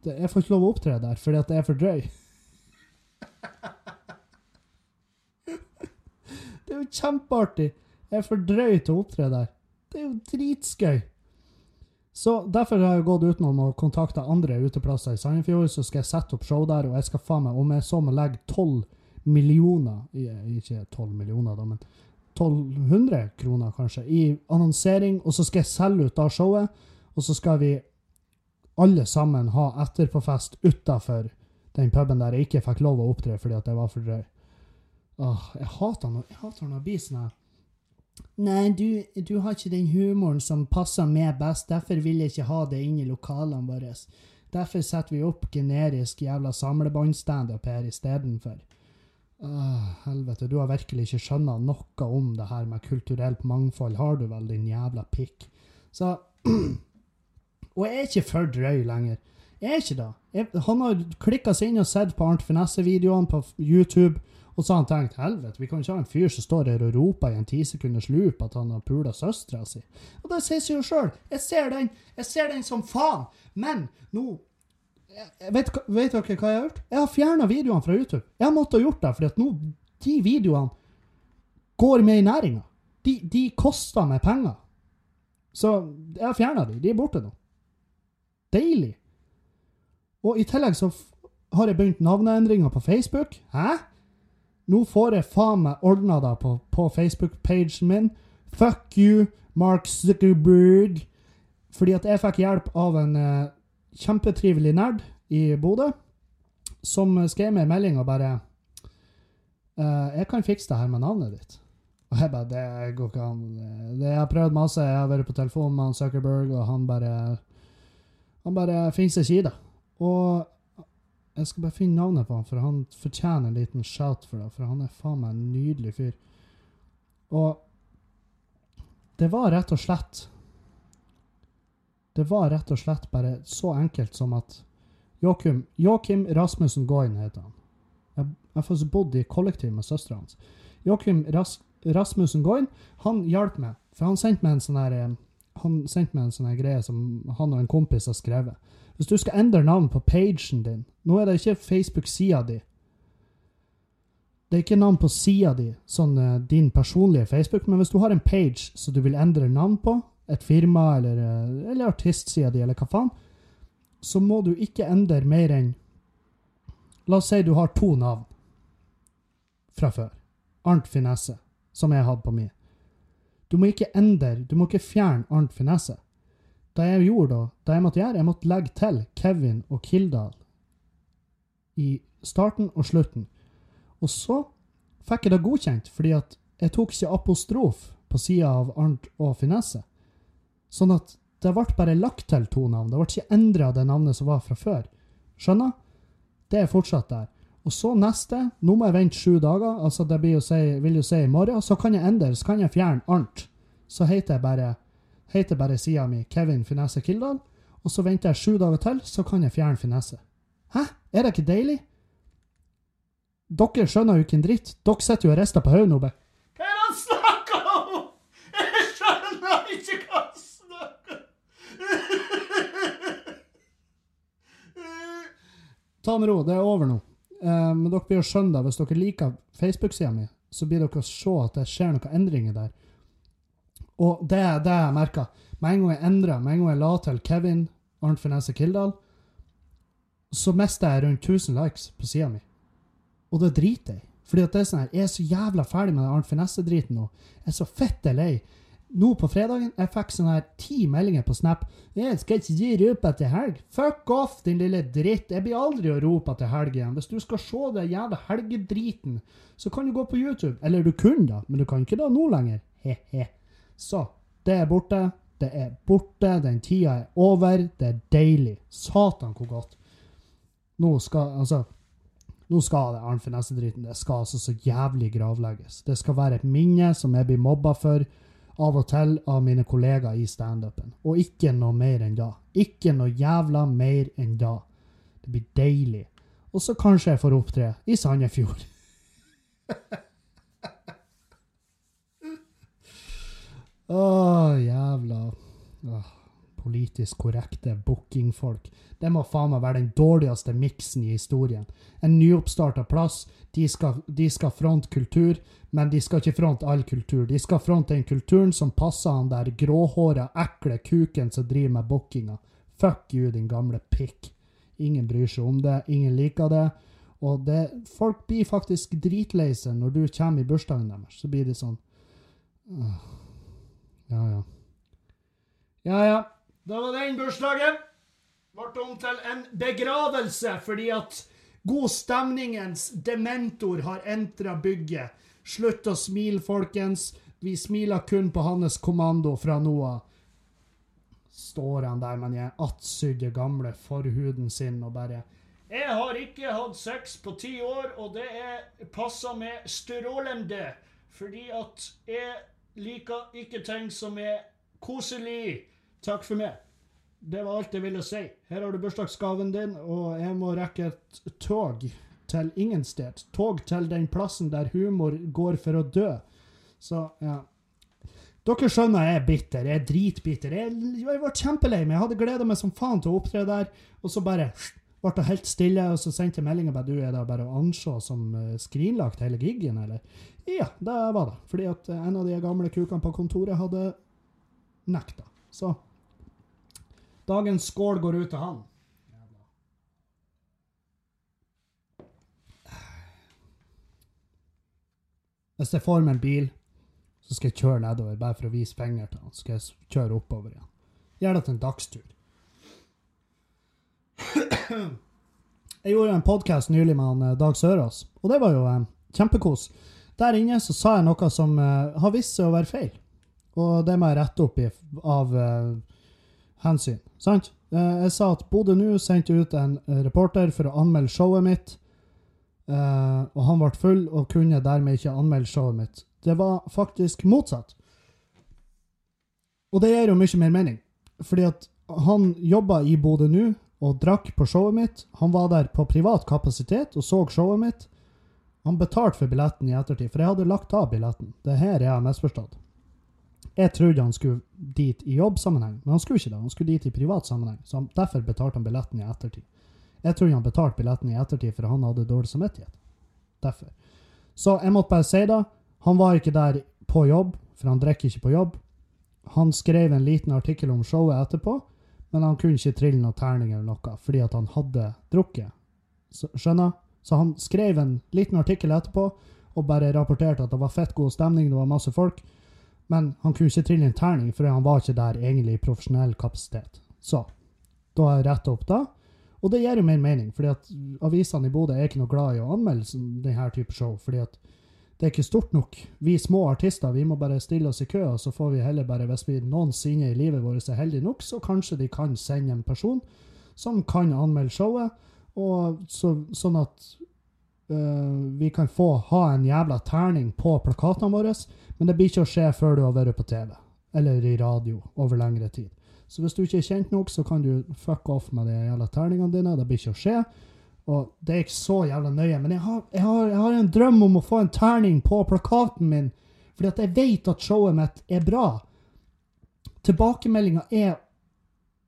det, jeg får ikke lov å opptre der fordi at det er for drøy. det er jo kjempeartig. Jeg er for drøy til å opptre der. Det er jo dritskøy. Så derfor har jeg gått utenom å kontakte andre uteplasser i Sandefjord, så skal jeg sette opp show der, og jeg skal faen meg, om jeg så må legge 12 millioner, ikke 12 millioner da, men 1200 kroner kanskje, i annonsering, og så skal jeg selge ut da showet, og så skal vi alle sammen ha etterpåfest utenfor den puben der jeg ikke fikk lov å opptre fordi at jeg var for drøy. Åh, jeg hater når, jeg hater når det blir sånn her. Nei, du, du har ikke den humoren som passer meg best, derfor vil jeg ikke ha det inn i lokalene våre. Derfor setter vi opp generisk jævla samlebåndstandup her istedenfor. Åh, helvete, du har virkelig ikke skjønna noe om det her med kulturelt mangfold, har du vel, din jævla pikk? Så Og jeg er ikke for drøy lenger. Jeg er ikke det. Han har klikka seg inn og sett på Arnt Finesse-videoene på YouTube, og så har han tenkt helvete, vi kan ikke ha en fyr som står her og roper i en tisekunders loop at han har pula søstera si. Og det sier seg jo sjøl. Jeg ser den. Jeg ser den som faen. Men nå vet, vet dere hva jeg har gjort? Jeg har fjerna videoene fra YouTube. Jeg har måttet gjort det, at nå de videoene går med i næringa. De, de koster meg penger. Så jeg har fjerna de. De er borte nå. Deilig. Og i tillegg så har jeg begynt navneendringer på Facebook. Hæ? Nå får jeg faen meg ordna det på, på Facebook-pagen min. Fuck you, Mark Zuckerberg. Fordi at jeg fikk hjelp av en eh, kjempetrivelig nerd i Bodø, som skrev meg en melding og bare eh, 'Jeg kan fikse det her med navnet ditt'. Og jeg bare 'Det går ikke an'. Det, jeg har prøvd masse. Jeg har vært på telefon med han Zuckerberg, og han bare Han bare finner seg ikke i det. Og jeg skal bare finne navnet på han, for han fortjener en liten shout for det. For han er faen meg en nydelig fyr. Og det var rett og slett Det var rett og slett bare så enkelt som at Joakim, Joakim Rasmussen Goin heter han. Jeg jeg har faktisk bodd i kollektiv med søstera hans. Joakim Ras, Rasmussen Goin, han hjalp meg. For han sendte meg en sånn her eh, Han sendte meg en sånn greie som han og en kompis har skrevet. Hvis du skal endre navn på pagen din Nå er det ikke Facebook-sida di. Det er ikke navn på sida di, sånn eh, din personlige Facebook, men hvis du har en page som du vil endre navn på, et firma eller, eh, eller artistsida di, eller hva faen, så må du ikke endre mer enn La oss si du har to navn fra før. Arnt Finesse, som jeg hadde på min. Du må ikke endre, du må ikke fjerne Arnt Finesse. Det jeg gjorde da, det jeg måtte gjøre, jeg måtte legge til Kevin og Kildahl i starten og slutten. Og så fikk jeg det godkjent, fordi at jeg tok ikke apostrof på sida av Arnt og Finesse. Sånn at det ble bare lagt til to navn. Det ble ikke endra det navnet som var fra før. Skjønner? Det er fortsatt der. Og så neste, nå må jeg vente sju dager, altså det jo si, vil jo si i morgen, så kan jeg endre, så kan jeg fjerne Arnt. Så heter jeg bare, heter bare sida mi Kevin Finesse Kildahl, og så venter jeg sju dager til, så kan jeg fjerne finesse. Hæ? Er det ikke deilig? Dere skjønner jo ikke en dritt. Dere sitter jo og rister på hodet nå. Hva er det han snakker om?! Jeg skjønner ikke hva han snakker Ta med ro, det er over nå. Eh, men dere blir jo skjønne det hvis dere liker Facebook-sida mi så blir dere å se at det skjer noen endringer der. Og det er det jeg merka. Med en gang jeg endra, med en gang jeg la til Kevin Arnt Finesse Kildahl, så mista jeg rundt 1000 likes på sida mi. Og det driter jeg. Fordi at det er sånn her, Jeg er så jævla ferdig med den Arnt Finesse-driten nå. Jeg er så fitte lei. Nå på fredagen jeg fikk sånn her ti meldinger på Snap. 'Jeg skal ikke gi rupa til helg.' Fuck off, din lille dritt. Jeg blir aldri å rope til helg igjen. Hvis du skal se den jævla helgedriten, så kan du gå på YouTube. Eller du kunne da, men du kan ikke da nå lenger. He-he. Så det er borte. Det er borte. Den tida er over. Det er deilig. Satan, hvor godt. Nå skal altså nå skal det arnfinesse-driten. det skal altså så jævlig gravlegges. Det skal være et minne som jeg blir mobba for av og til av mine kollegaer i standupen. Og ikke noe mer enn da. Ikke noe jævla mer enn da. Det blir deilig. Og så kanskje jeg får opptre i Sandefjord. Å, jævla Åh, Politisk korrekte bookingfolk. Det må faen meg være den dårligste miksen i historien. En nyoppstarta plass. De skal, de skal fronte kultur, men de skal ikke fronte all kultur. De skal fronte den kulturen som passer han der gråhåra, ekle kuken som driver med bookinga. Fuck you, din gamle pikk. Ingen bryr seg om det, ingen liker det. Og det, folk blir faktisk dritlei seg når du kommer i bursdagen deres. Så blir de sånn «Åh, Ja, ja. Ja, ja. Da var den bursdagen. Ble om til en begravelse fordi at godstemningens dementor har entra bygget. Slutt å smile, folkens. Vi smiler kun på hans kommando fra nå av. Står han der med den attsydde gamle forhuden sin og bare Jeg har ikke hatt sex på ti år, og det er passa med strålende. Fordi at jeg liker ikke ting som er koselig. Takk for meg. Det var alt jeg ville si. Her har du bursdagsgaven din, og jeg må rekke et tog til ingen sted. Tog til den plassen der humor går for å dø. Så, ja. Dere skjønner jeg er bitter. Jeg er dritbitter. Jeg, jeg var kjempelei meg. Jeg hadde gleda meg som faen til å opptre der, og så bare ble det helt stille, og så sendte jeg melding om at du er da bare å anse som eh, skrinlagt hele gigen, eller? Ja, det var det. Fordi at eh, en av de gamle kukene på kontoret hadde nekta. Så dagens skål går ut til han. Hvis jeg får meg en bil, så skal jeg kjøre nedover bare for å vise penger til han. Så skal jeg kjøre oppover igjen. Gjør det til en dagstur. Jeg gjorde en podkast nylig med han eh, Dag Sørås, og det var jo eh, kjempekos. Der inne så sa jeg noe som uh, har vist seg å være feil. Og det må jeg rette opp i av uh, hensyn. Sant? Eh, jeg sa at Bodø nå sendte ut en reporter for å anmelde showet mitt. Og han ble full og kunne dermed ikke anmelde showet mitt. Det var faktisk motsatt. Og det gir jo mye mer mening. Fordi at han jobba i Bodø nå og drakk på showet mitt. Han var der på privat kapasitet og så showet mitt. Han betalte for billetten i ettertid, for jeg hadde lagt av billetten. Det her er jeg misforstått. Jeg trodde han skulle dit i jobbsammenheng, men han skulle ikke det. Han skulle dit i privat sammenheng, så derfor betalte han billetten i ettertid. Jeg trodde han betalte billetten i ettertid, for han hadde dårlig samvittighet. Derfor. Så jeg måtte bare si det. Han var ikke der på jobb, for han drikker ikke på jobb. Han skrev en liten artikkel om showet etterpå, men han kunne ikke trille noen terning eller noe, fordi at han hadde drukket. Så, skjønner? Så han skrev en liten artikkel etterpå, og bare rapporterte at det var fett god stemning, det var masse folk, men han kunne ikke trille en terning, for han var ikke der egentlig i profesjonell kapasitet. Så, da har jeg retta opp da, og det gir jo mer mening, fordi at avisene i Bodø er ikke noe glad i å anmelde sånn- denne type show, fordi at det er ikke stort nok. Vi små artister vi må bare stille oss i kø, og så får vi heller bare, hvis vi noensinne i livet vårt er heldige nok, så kanskje de kan sende en person som kan anmelde showet, og så, sånn at uh, vi kan få ha en jævla terning på plakatene våre, men det blir ikke å skje før du har vært på TV, eller i radio, over lengre tid. Så hvis du ikke er kjent nok, så kan du fuck off med de jævla terningene dine, det blir ikke å skje. Og det er ikke så jævla nøye, men jeg har, jeg, har, jeg har en drøm om å få en terning på plakaten min, fordi at jeg vet at showet mitt er bra. Tilbakemeldinga er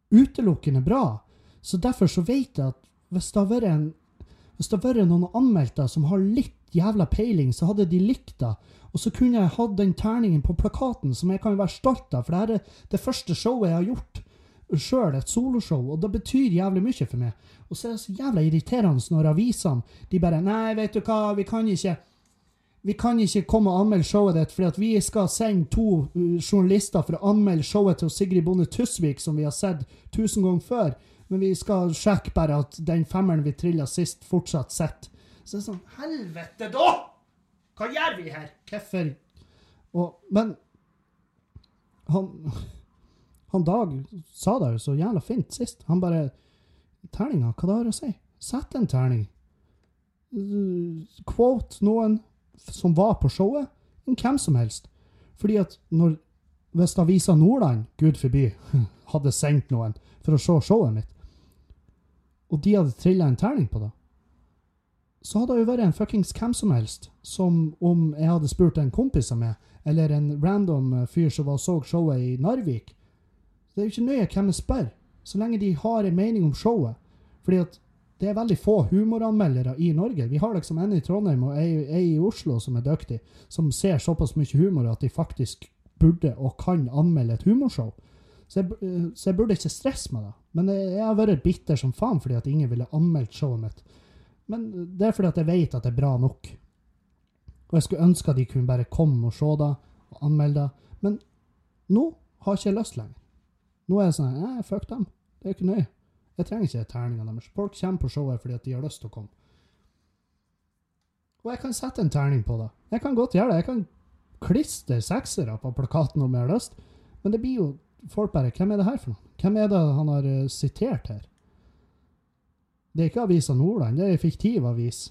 utelukkende bra, så derfor så vet jeg at hvis det hadde vært vært noen anmeldte som har litt jævla peiling, så hadde de likt det. Og så kunne jeg hatt den terningen på plakaten, som jeg kan være stolt av. For det er det første showet jeg har gjort sjøl, et soloshow, og det betyr jævlig mye for meg. Og så er det så jævla irriterende når avisene de bare Nei, vet du hva, vi kan ikke vi kan ikke komme og anmelde showet ditt, fordi vi skal sende to uh, journalister for å anmelde showet til Sigrid Bonde Tusvik, som vi har sett tusen ganger før. Men vi skal sjekke bare at den femmeren vi trilla sist, fortsatt sitter. Så det er sånn Helvete, da! Hva gjør vi her? Hvorfor? Men han, han Dag sa det jo så jævla fint sist. Han bare Terninga, hva det har å si? Sett en terning. Quote noen som var på showet, enn hvem som helst. Fordi at når Hvis Avisa Nordland, gud forby, hadde sendt noen for å se showet mitt, og de hadde trilla en terning på det, så hadde det jo vært en fuckings hvem som helst, som om jeg hadde spurt en kompis av meg, eller en random eh, fyr som var så showet i Narvik. Det er jo ikke nøye hvem jeg spør, så lenge de har en mening om showet. Fordi at det er veldig få humoranmeldere i Norge. Vi har liksom en i Trondheim og en i Oslo som er dyktig, som ser såpass mye humor at de faktisk burde og kan anmelde et humorshow. Så jeg, eh, så jeg burde ikke stresse meg, da. Men jeg, har vært bitter som faen fordi at ingen ville anmeldt showet mitt. Men det er fordi at jeg vet at det er bra nok. Og jeg skulle ønske at de kunne bare komme og se det og anmelde det. Men nå har jeg ikke lyst lenger. Nå er jeg sånn Nei, fuck dem. Det er ikke nøye. Jeg trenger ikke terningene deres. Folk kommer på showet fordi at de har lyst til å komme. Og jeg kan sette en terning på det. Jeg kan godt gjøre det. Jeg kan klistre seksere på plakaten om jeg har lyst. Men det blir jo folk bare Hvem er det her for noe? Hvem er det han har uh, sitert her? Det er ikke Avisa Nordland, det er en fiktiv avis.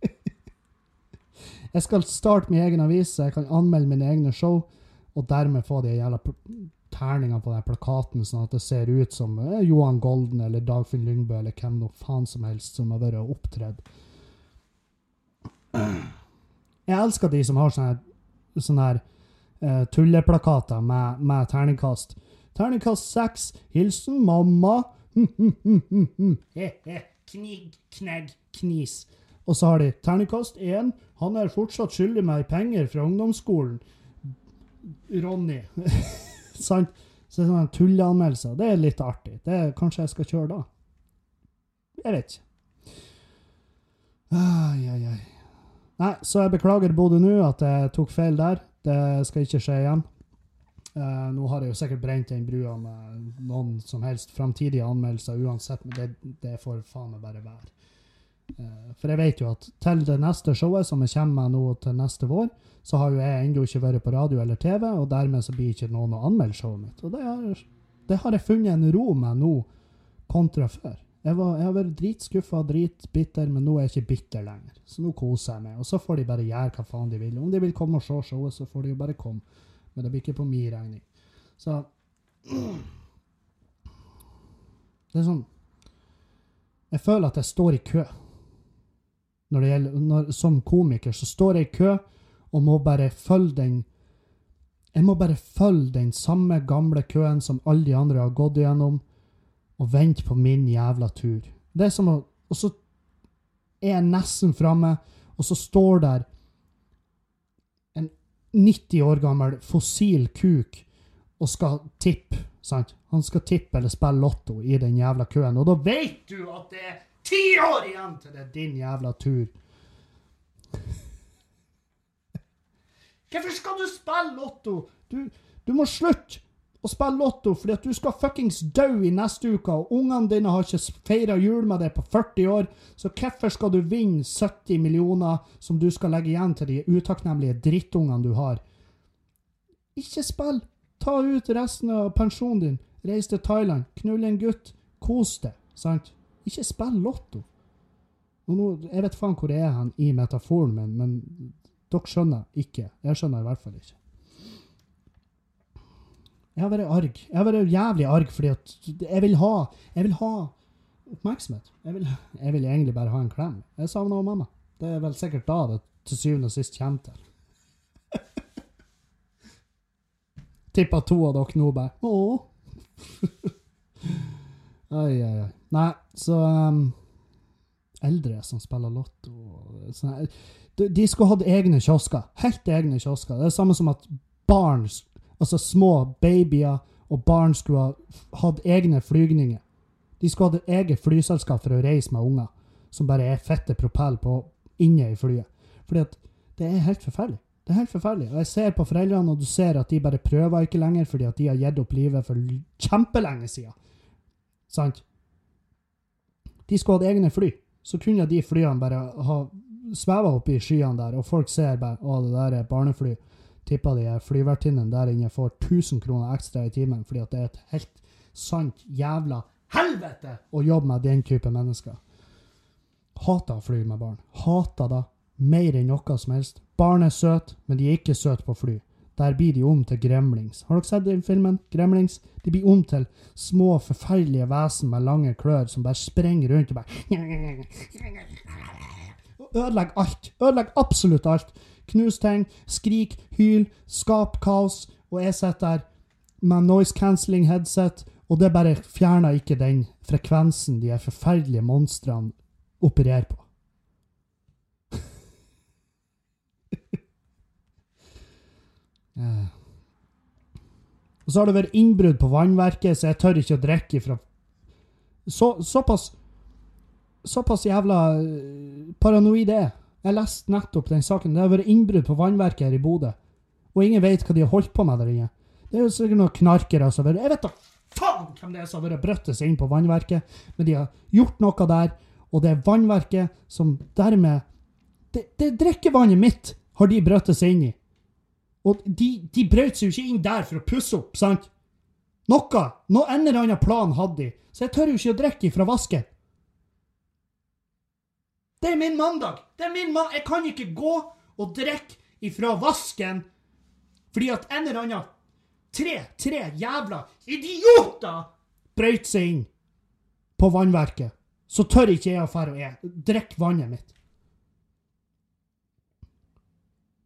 jeg skal starte min egen avis, jeg kan anmelde mine egne show, og dermed få de jævla terningene på den plakaten, sånn at det ser ut som uh, Johan Golden eller Dagfinn Lyngbø eller hvem nå faen som helst som har vært og opptredd. Jeg elsker de som har sånn her- sånne her eh, tulleplakater med, med terningkast. Terningkast seks. Hilsen mamma. Hm, hm, hm, hm, hm. He, he. Knig, knegg, knis. Og så har de terningkast én. Han er fortsatt skyldig meg penger fra ungdomsskolen. Ronny. Sant? Så det er sånne tulleanmeldelser. Det er litt artig. Det er, kanskje jeg skal kjøre da. Jeg vet ikke. Ai, ai, ai. Nei, så jeg beklager Bodø nå at jeg tok feil der. Det skal ikke skje igjen. Uh, nå har jeg jo sikkert brent den brua med noen som helst framtidige anmeldelser uansett, men det, det får faen meg bare være. Uh, for jeg vet jo at til det neste showet som jeg kommer med nå til neste vår, så har jo jeg ennå ikke vært på radio eller TV, og dermed så blir ikke noen å anmelde showet mitt. Og det har, det har jeg funnet en ro med nå, kontra før. Jeg, var, jeg har vært dritskuffa, dritbitter, men nå er jeg ikke bitter lenger. Så nå koser jeg meg. Og så får de bare gjøre hva faen de vil. Om de vil komme og se showet, så får de jo bare komme. Men det blir ikke på min regning. Så Det er sånn Jeg føler at jeg står i kø. Når det gjelder, når, som komiker så står jeg i kø og må bare følge den Jeg må bare følge den samme gamle køen som alle de andre har gått igjennom, og vente på min jævla tur. Det er som å Og så er jeg nesten framme, og så står der en 90 år gammel fossil kuk og skal tippe, sant? Han skal tippe eller spille lotto i den jævla køen, og da vet du at det er ti år igjen til det er din jævla tur. Hvorfor skal du spille lotto? Du, du må slutte å spille lotto, fordi at du skal fuckings dø i neste uke, og ungene dine har ikke feira jul med deg på 40 år, så hvorfor skal du vinne 70 millioner som du skal legge igjen til de utakknemlige drittungene du har? Ikke spill! Ta ut resten av pensjonen din, reis til Thailand, knull en gutt, kos deg, sant? Ikke spill lotto. Og nå, jeg vet faen hvor jeg er hen i metaforen min, men dere skjønner ikke. Jeg skjønner i hvert fall ikke. Jeg har vært arg. Jeg har vært jævlig arg fordi at jeg vil ha Jeg vil ha oppmerksomhet. Jeg vil, jeg vil egentlig bare ha en klem. Jeg savner mamma. Det er vel sikkert da det til syvende og sist kommer til. Tipper to av dere nå bare Åh. Oi, oi, oi. Nei, så um, eldre som spiller lotto. sånn. De, de skulle hatt egne kiosker. Helt egne kiosker. Det er det samme som at barn, altså små babyer og barn, skulle ha hatt egne flygninger. De skulle hatt et eget flyselskap for å reise med unger, som bare er fette propell på inne i flyet. Fordi at det er helt forferdelig. Det er helt forferdelig. Og jeg ser på foreldrene, og du ser at de bare prøver ikke lenger fordi at de har gitt opp livet for kjempelenge siden. Sant? De skulle hatt egne fly. Så kunne de flyene bare ha sveva oppe i skyene der, og folk ser bare å, det der er barnefly. Tipper de flyvertinnene der inne får 1000 kroner ekstra i timen fordi at det er et helt sant jævla helvete å jobbe med den type mennesker. Hater å fly med barn. Hater det mer enn noe som helst. Barn er søte, men de er ikke søte på fly. Der blir de om til gremlings. Har dere sett den filmen? Gremlings? De blir om til små, forferdelige vesen med lange klør som bare sprenger rundt og bare Ødelegger alt. Ødelegger absolutt alt. Knus ting, skrik, hyl, skap kaos. Og jeg sitter der med noise cancelling headset, og det bare fjerner ikke den frekvensen de forferdelige monstrene opererer på. Og så har det vært innbrudd på vannverket, så jeg tør ikke å drikke ifra så, Såpass Såpass jævla eh, paranoid er jeg. Leste nettopp den saken. Det har vært innbrudd på vannverket her i Bodø. Og ingen vet hva de har holdt på med der inne. Det er jo sikkert noen knarkere som har vært Jeg vet da faen hvem det er som har vært brøttet seg inn på vannverket, men de har gjort noe der, og det er vannverket som dermed Det, det drikkevannet mitt har de brøttet seg inn i. Og de, de brøt seg jo ikke inn der for å pusse opp, sant? Noe, noe en eller annen plan hadde de, så jeg tør jo ikke å drikke fra vasken. Det er min mandag! Det er min mandag! Jeg kan ikke gå og drikke ifra vasken fordi at en eller annen tre, tre jævla idioter brøt seg inn på vannverket. Så tør ikke jeg å dra og drikke vannet mitt.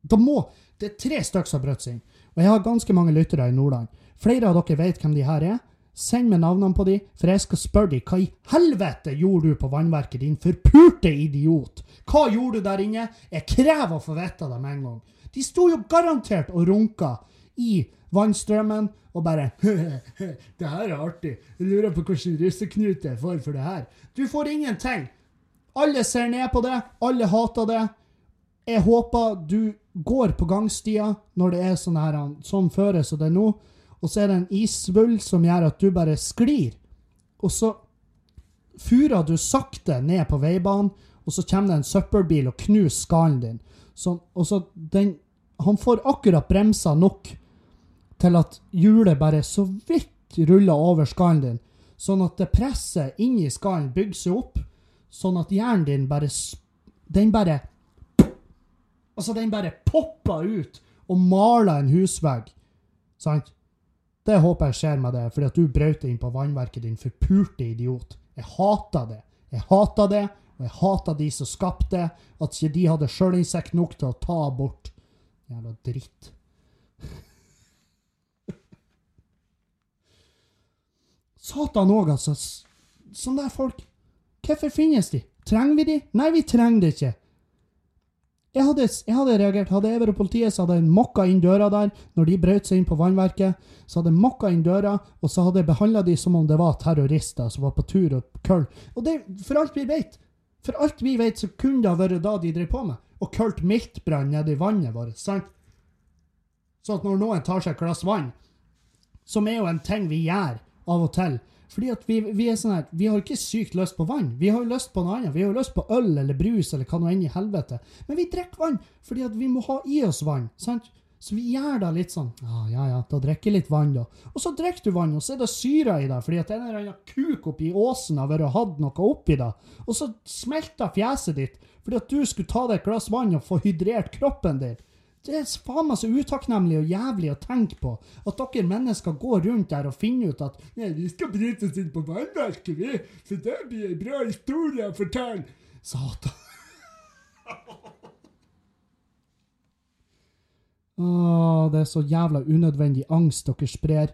Da må Det er tre stykker som har brutt seg inn. Og jeg har ganske mange lyttere i Nordland. Flere av dere vet hvem de her er. Send meg navnene på de, for jeg skal spørre de hva i helvete gjorde du på vannverket, din forpurte idiot? Hva gjorde du der inne? Jeg krever å få vite det med en gang. De sto jo garantert og runka i vannstrømmen og bare Det her er artig. Jeg lurer på hvilken russeknut jeg får for det her. Du får ingenting. Alle ser ned på det. Alle hater det. Jeg håper du går på gangstia når det er sånn her sånn føre som det er nå, og så er det en isvull som gjør at du bare sklir. Og så furer du sakte ned på veibanen, og så kommer det en søppelbil og knuser skallen din. Så, og så den Han får akkurat bremsa nok til at hjulet bare så vidt ruller over skallen din, sånn at det presset inni skallen bygger seg opp, sånn at hjernen din bare Den bare Altså, den bare popper ut og maler en husvegg. Sant? Det håper jeg skjer med det, fordi at du brøt inn på vannverket, din forpurte idiot. Jeg hater det. Jeg hater det, og jeg hater de som skapte det, at ikke de hadde sjølinsekt nok til å ta bort. Jævla dritt. Satan òg, altså. Sånne der folk. Hvorfor finnes de? Trenger vi de? Nei, vi trenger det ikke. Jeg hadde, jeg hadde reagert. Hadde jeg vært politiet, så hadde jeg mokka inn døra der når de brøt seg inn på vannverket. Så hadde jeg mokka inn døra, og så hadde jeg behandla de som om det var terrorister som var på tur og køll. Og det, for alt vi vet, for alt vi vet, så kunne det ha vært da de drev på med. Og kølt miltbrann nedi vannet vårt. sant? Sånn at når noen tar seg et glass vann, som er jo en ting vi gjør av og til fordi at vi, vi er sånn her, vi har ikke sykt lyst på vann. Vi har jo lyst på noe annet. Vi har jo lyst på øl eller brus eller hva nå enn i helvete. Men vi drikker vann fordi at vi må ha i oss vann. sant? Så vi gjør da litt sånn Ja, ja, ja, da drikker jeg litt vann, da. Og så drikker du vann, og så er det syre i det fordi at en eller annen kuk oppi åsen har vært og hatt noe oppi det. Og så smelter fjeset ditt fordi at du skulle ta deg et glass vann og få hydrert kroppen din. Det er faen meg så utakknemlig og jævlig å tenke på. At dere mennesker går rundt der og finner ut at Nei, vi skal bryte oss inn på vannverket, vi. Så det blir en bra historie å fortelle. Satan. Åh, det er så jævla unødvendig angst dere sprer.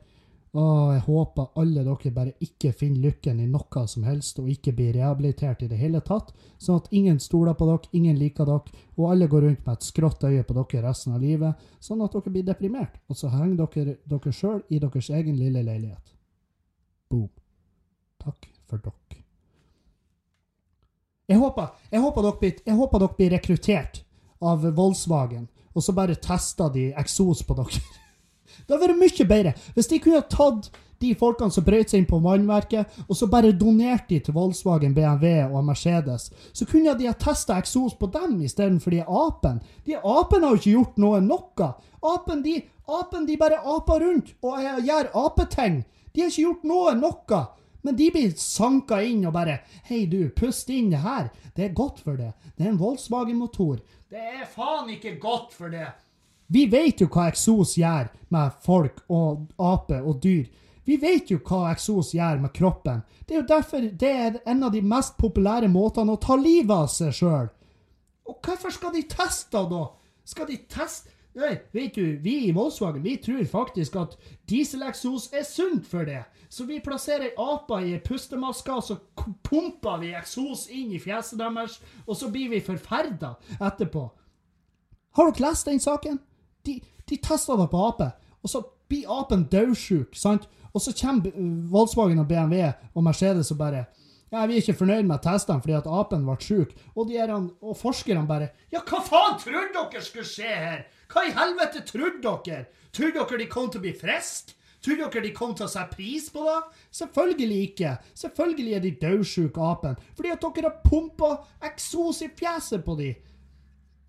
Og jeg håper alle dere bare ikke finner lykken i noe som helst, og ikke blir rehabilitert i det hele tatt, sånn at ingen stoler på dere, ingen liker dere, og alle går rundt med et skrått øye på dere resten av livet, sånn at dere blir deprimert, og så henger dere dere sjøl i deres egen lille leilighet. Boom. Takk for dere. Jeg håper, jeg håper, dere, blir, jeg håper dere blir rekruttert av Volkswagen, og så bare tester de eksos på dere. Det hadde vært mye bedre hvis de kunne tatt de folkene som brøt seg inn på vannverket, og så bare donert de til Volkswagen, BMW og Mercedes. Så kunne de ha testa eksos på dem istedenfor de apene. De apene har jo ikke gjort noe noe. Apen, de, apen, de bare aper rundt og gjør apeting. De har ikke gjort noe noe. Men de blir sanka inn og bare Hei, du, pust inn det her. Det er godt for det. Det er en Volkswagen-motor. Det er faen ikke godt for det. Vi vet jo hva eksos gjør med folk og ape og dyr. Vi vet jo hva eksos gjør med kroppen. Det er jo derfor det er en av de mest populære måtene å ta livet av seg sjøl. Og hvorfor skal de teste, da? Skal de teste Nei, vet du, vi i Volkswagen vi tror faktisk at dieseleksos er sunt for det. Så vi plasserer aper i pustemasker, og så pumper vi eksos inn i fjeset deres, og så blir vi forferda etterpå. Har dere lest den saken? De, de tester det på ape, og så blir apen dødsjuk, sant? Og så kommer Volkswagen og BMW og Mercedes og bare ja, Vi er ikke fornøyd med testene fordi at apen ble sjuk. Og, og forskerne bare Ja, hva faen trodde dere skulle skje her? Hva i helvete trodde dere? Trodde dere de kom til å bli friske? Tror dere de kom til å sette pris på det? Selvfølgelig ikke. Selvfølgelig er de dødsjuke apen. Fordi at dere har pumpa eksos i fjeset på dem.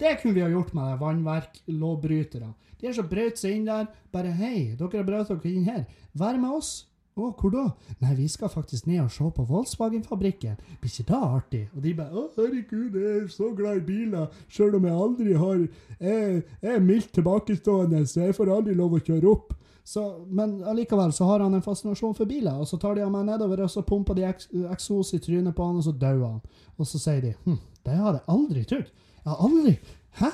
Det kunne vi ha gjort med vannverklovbrytere. De er så brøt seg inn der. Bare 'hei, dere har brøt dere inn her. Vær med oss'. Å, hvor da? Nei, vi skal faktisk ned og se på Volkswagen-fabrikken. Blir ikke det artig? Og de bare 'Å, herregud, jeg er så glad i biler', sjøl om jeg aldri har Jeg, jeg er mildt tilbakestående, så jeg får aldri lov å kjøre opp. Så, men allikevel så har han en fascinasjon for biler, og så tar de ham nedover, og så pumper de eksos i trynet på han, og så dauer han. Og så sier de hm, det hadde jeg aldri trodd. Jeg har aldri Hæ?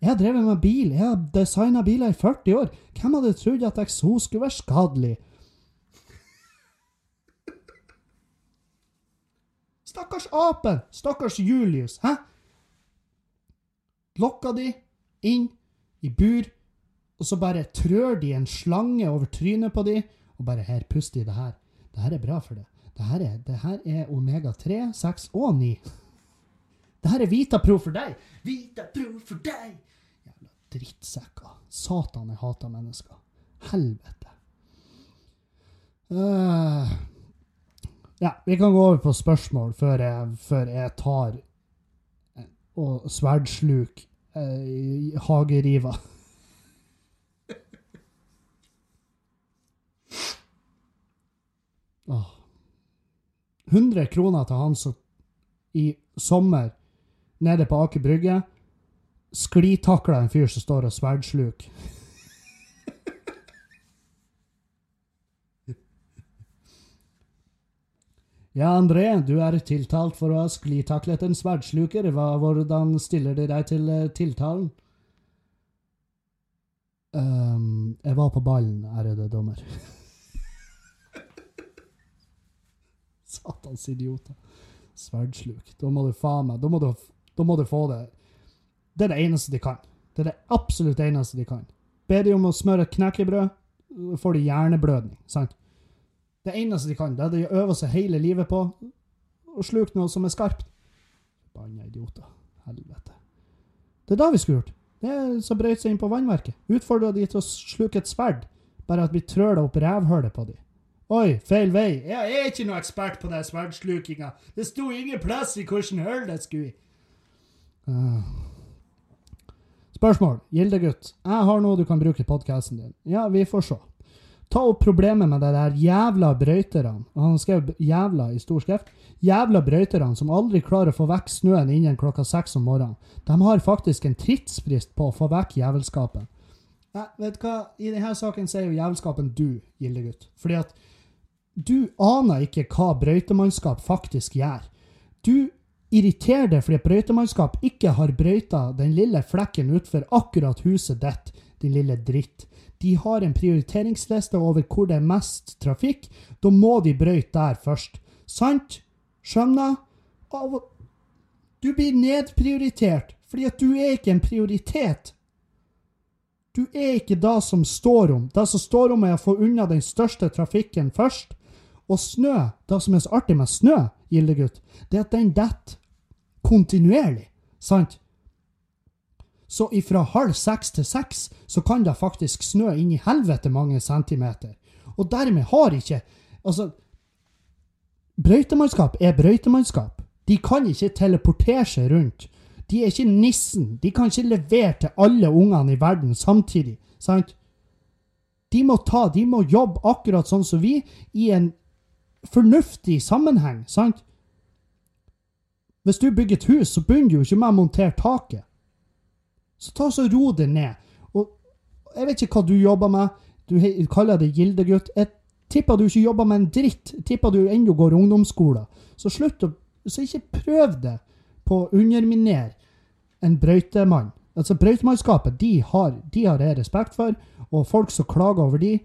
Jeg har drevet med bil, jeg har designa biler i 40 år. Hvem hadde trodd at eksos skulle være skadelig? Stakkars apen! Stakkars Julius! Hæ? Lokka de inn i bur, og så bare trør de en slange over trynet på de, og bare her, pust i det her. Det her er bra for det. Det her er, er omega 3, 6 og 9. Det her er Vitapro for deg! Vitapro for deg! Jævla drittsekker. Satan, jeg hater mennesker. Helvete. Uh, ja, vi kan gå over på spørsmål før jeg, før jeg tar og sverdsluk uh, hageriva. oh. 100 kroner til han som i sommer nede på Aker Brygge. Sklitakla en fyr som står og sverdsluk. Ja, André, du er tiltalt for å ha sklitaklet en sverdsluker. Hva, hvordan stiller de deg til uh, tiltalen? Um, jeg var på ballen, ærede dommer. Satans idioter. Sverdsluk. Da må du faen meg Da må du da må du få det. Det er det eneste de kan. Det er det absolutt eneste de kan. Ber de om å smøre et knekkebrød, får de hjerneblødning. sant? Det eneste de kan, det er det de øver seg hele livet på. Å sluke noe som er skarpt. Banna idioter. Helvete. Det er da vi skulle gjort. Det er som brøyt seg inn på vannverket. Utfordra de til å sluke et sverd, bare at vi trør det opp revhølet på de. Oi, feil vei. Jeg er ikke noe ekspert på den sverdslukinga. Det sto ingen plass i hvilket hull det skulle i. Uh. Spørsmål. Gildegutt. Jeg har noe du kan bruke i podkasten din. Ja, vi får se. Ta opp problemet med de der jævla brøyterne. Han skrev 'jævla' i stor skrift. Jævla brøyterne som aldri klarer å få vekk snøen innen klokka seks om morgenen. De har faktisk en tidsfrist på å få vekk jævelskapen. Ja, vet du hva? I denne saken så er jo jævelskapen du, Gildegutt. Fordi at du aner ikke hva brøytemannskap faktisk gjør. Du irriterer det fordi brøytemannskap ikke har brøyta den lille flekken utfor akkurat huset ditt din lille dritt. De har en prioriteringsliste over hvor det er mest trafikk. Da må de brøyte der først. Sant? Skjønner? Du blir nedprioritert fordi at du er ikke en prioritet. Du er ikke det som står om. Det som står om, er å få unna den største trafikken først. Og snø, det som er så artig med snø, Gildegutt, det er at den detter kontinuerlig. Sant? Så ifra halv seks til seks så kan det faktisk snø inn i helvete mange centimeter. Og dermed har ikke Altså, brøytemannskap er brøytemannskap. De kan ikke teleportere seg rundt. De er ikke nissen. De kan ikke levere til alle ungene i verden samtidig. Sant? De må ta, de må jobbe akkurat sånn som vi, i en fornuftig sammenheng. Sant? Hvis du bygger et hus, så begynner du jo ikke med å montere taket. Så ta så ro det ned. Og jeg vet ikke hva du jobber med. Du kaller det gildegutt. Jeg tipper du ikke jobber med en dritt. Jeg tipper du ennå går ungdomsskolen. Så slutt å Så ikke prøv det på å underminere en brøytemann. Altså Brøytemannskapet, de har, de har jeg respekt for. Og folk som klager over de,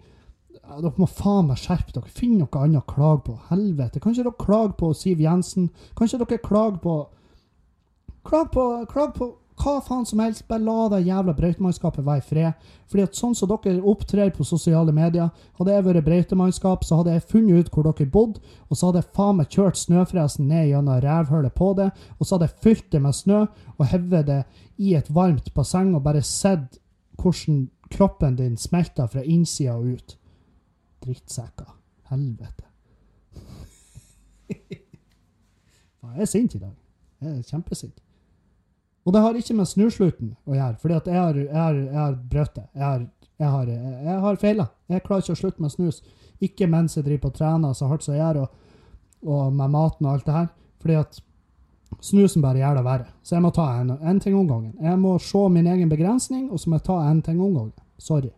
dere må faen meg skjerpe dere. Finn noe annet å klage på. Helvete. Kan ikke dere klage på Siv Jensen? Kan ikke dere klage på Klag på, klag på hva faen som helst. Bare la det jævla brøytemannskapet være i fred. Fordi at sånn som dere opptrer på sosiale medier Hadde jeg vært brøytemannskap, så hadde jeg funnet ut hvor dere bodde, og så hadde jeg faen meg kjørt snøfresen ned gjennom rævhullet på det, og så hadde jeg fylt det med snø og hevet det i et varmt basseng og bare sett hvordan kroppen din smelter fra innsida og ut. Drittsekker. Helvete. Jeg er sint i dag. Jeg er kjempesint. Og det har ikke med snuslutten å gjøre, fordi at jeg har, jeg jeg har brøt det. Jeg har, har, har feila. Jeg klarer ikke å slutte med snus. Ikke mens jeg driver på og trener så hardt som jeg gjør, og, og med maten og alt det her. Fordi at snusen bare gjør det verre. Så jeg må ta en, en ting om gangen. Jeg må se min egen begrensning, og så må jeg ta en ting om gangen. Sorry.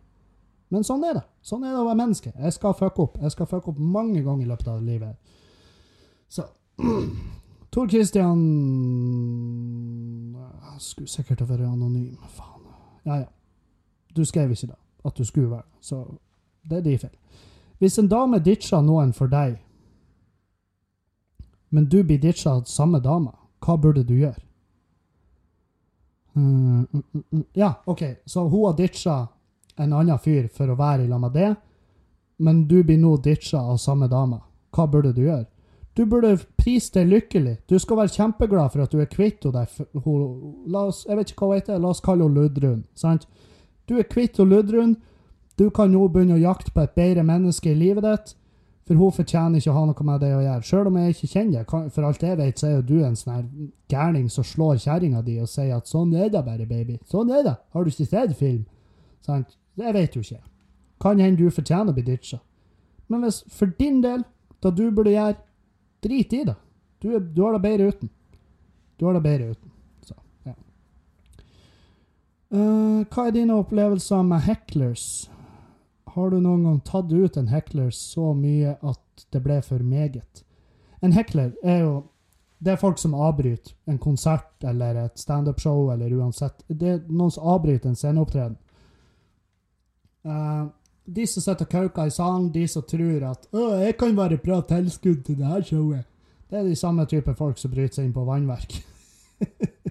Men sånn er det. Sånn er det å være menneske. Jeg skal fucke opp. Jeg skal fucke opp mange ganger i løpet av livet. Så Tor Christian Skulle sikkert ha vært anonym. Faen. Ja, ja. Du skrev ikke da at du skulle være. Så det er din feil. Hvis en dame ditcher noen for deg, men du blir ditcha av samme dame, hva burde du gjøre? Mm, mm, mm, mm. Ja, OK, så hun har ditcha en annen fyr for å være i lag med det, men du blir nå ditcha av samme dame. Hva burde du gjøre? Du burde prise deg lykkelig. Du skal være kjempeglad for at du er kvitt henne. jeg vet ikke hva hun heter, la oss kalle henne Ludrun. Sant? Du er kvitt henne Ludrun. Du kan nå begynne å jakte på et bedre menneske i livet ditt, for hun fortjener ikke å ha noe med det å gjøre. Selv om jeg ikke kjenner deg, for alt jeg vet, så er jo du en sånn gærning som slår kjerringa di og sier at 'sånn er det bare, baby'. Sånn er det. Har du ikke sett film? Sant? Det vet du ikke. Kan hende du fortjener å bli ditcha. Men hvis for din del, da du burde gjøre, drit i det. Du, du har det bedre uten. Du har det bedre uten. Så, ja. Uh, hva er dine opplevelser med hecklers? Har du noen gang tatt ut en heckler så mye at det ble for meget? En heckler er jo Det er folk som avbryter en konsert eller et standup-show eller uansett. Det er noen som avbryter en sceneopptreden. Eh, de som sitter og kauker i salen, de som tror at 'Å, jeg kan være bra tilskudd til det her showet', det er de samme type folk som bryter seg inn på vannverk.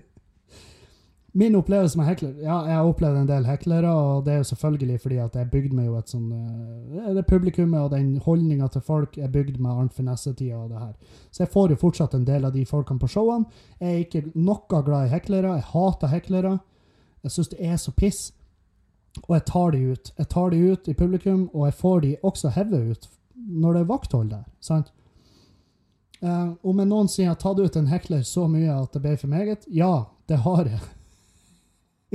Min opplevelse med hekler Ja, jeg har opplevd en del heklere, og det er jo selvfølgelig fordi at jeg bygde meg jo et sånn eh, Det publikummet og den holdninga til folk er bygd med Arnt Finesse-tida og det her. Så jeg får jo fortsatt en del av de folkene på showene. Jeg er ikke noe glad i heklere. Jeg hater heklere. Jeg syns det er så piss. Og jeg tar de ut. Jeg tar de ut i publikum, og jeg får de også hevet ut når det er vakthold der. sant? Eh, om jeg noensinne har tatt ut en hekler så mye at det ble for meget, ja, det har jeg.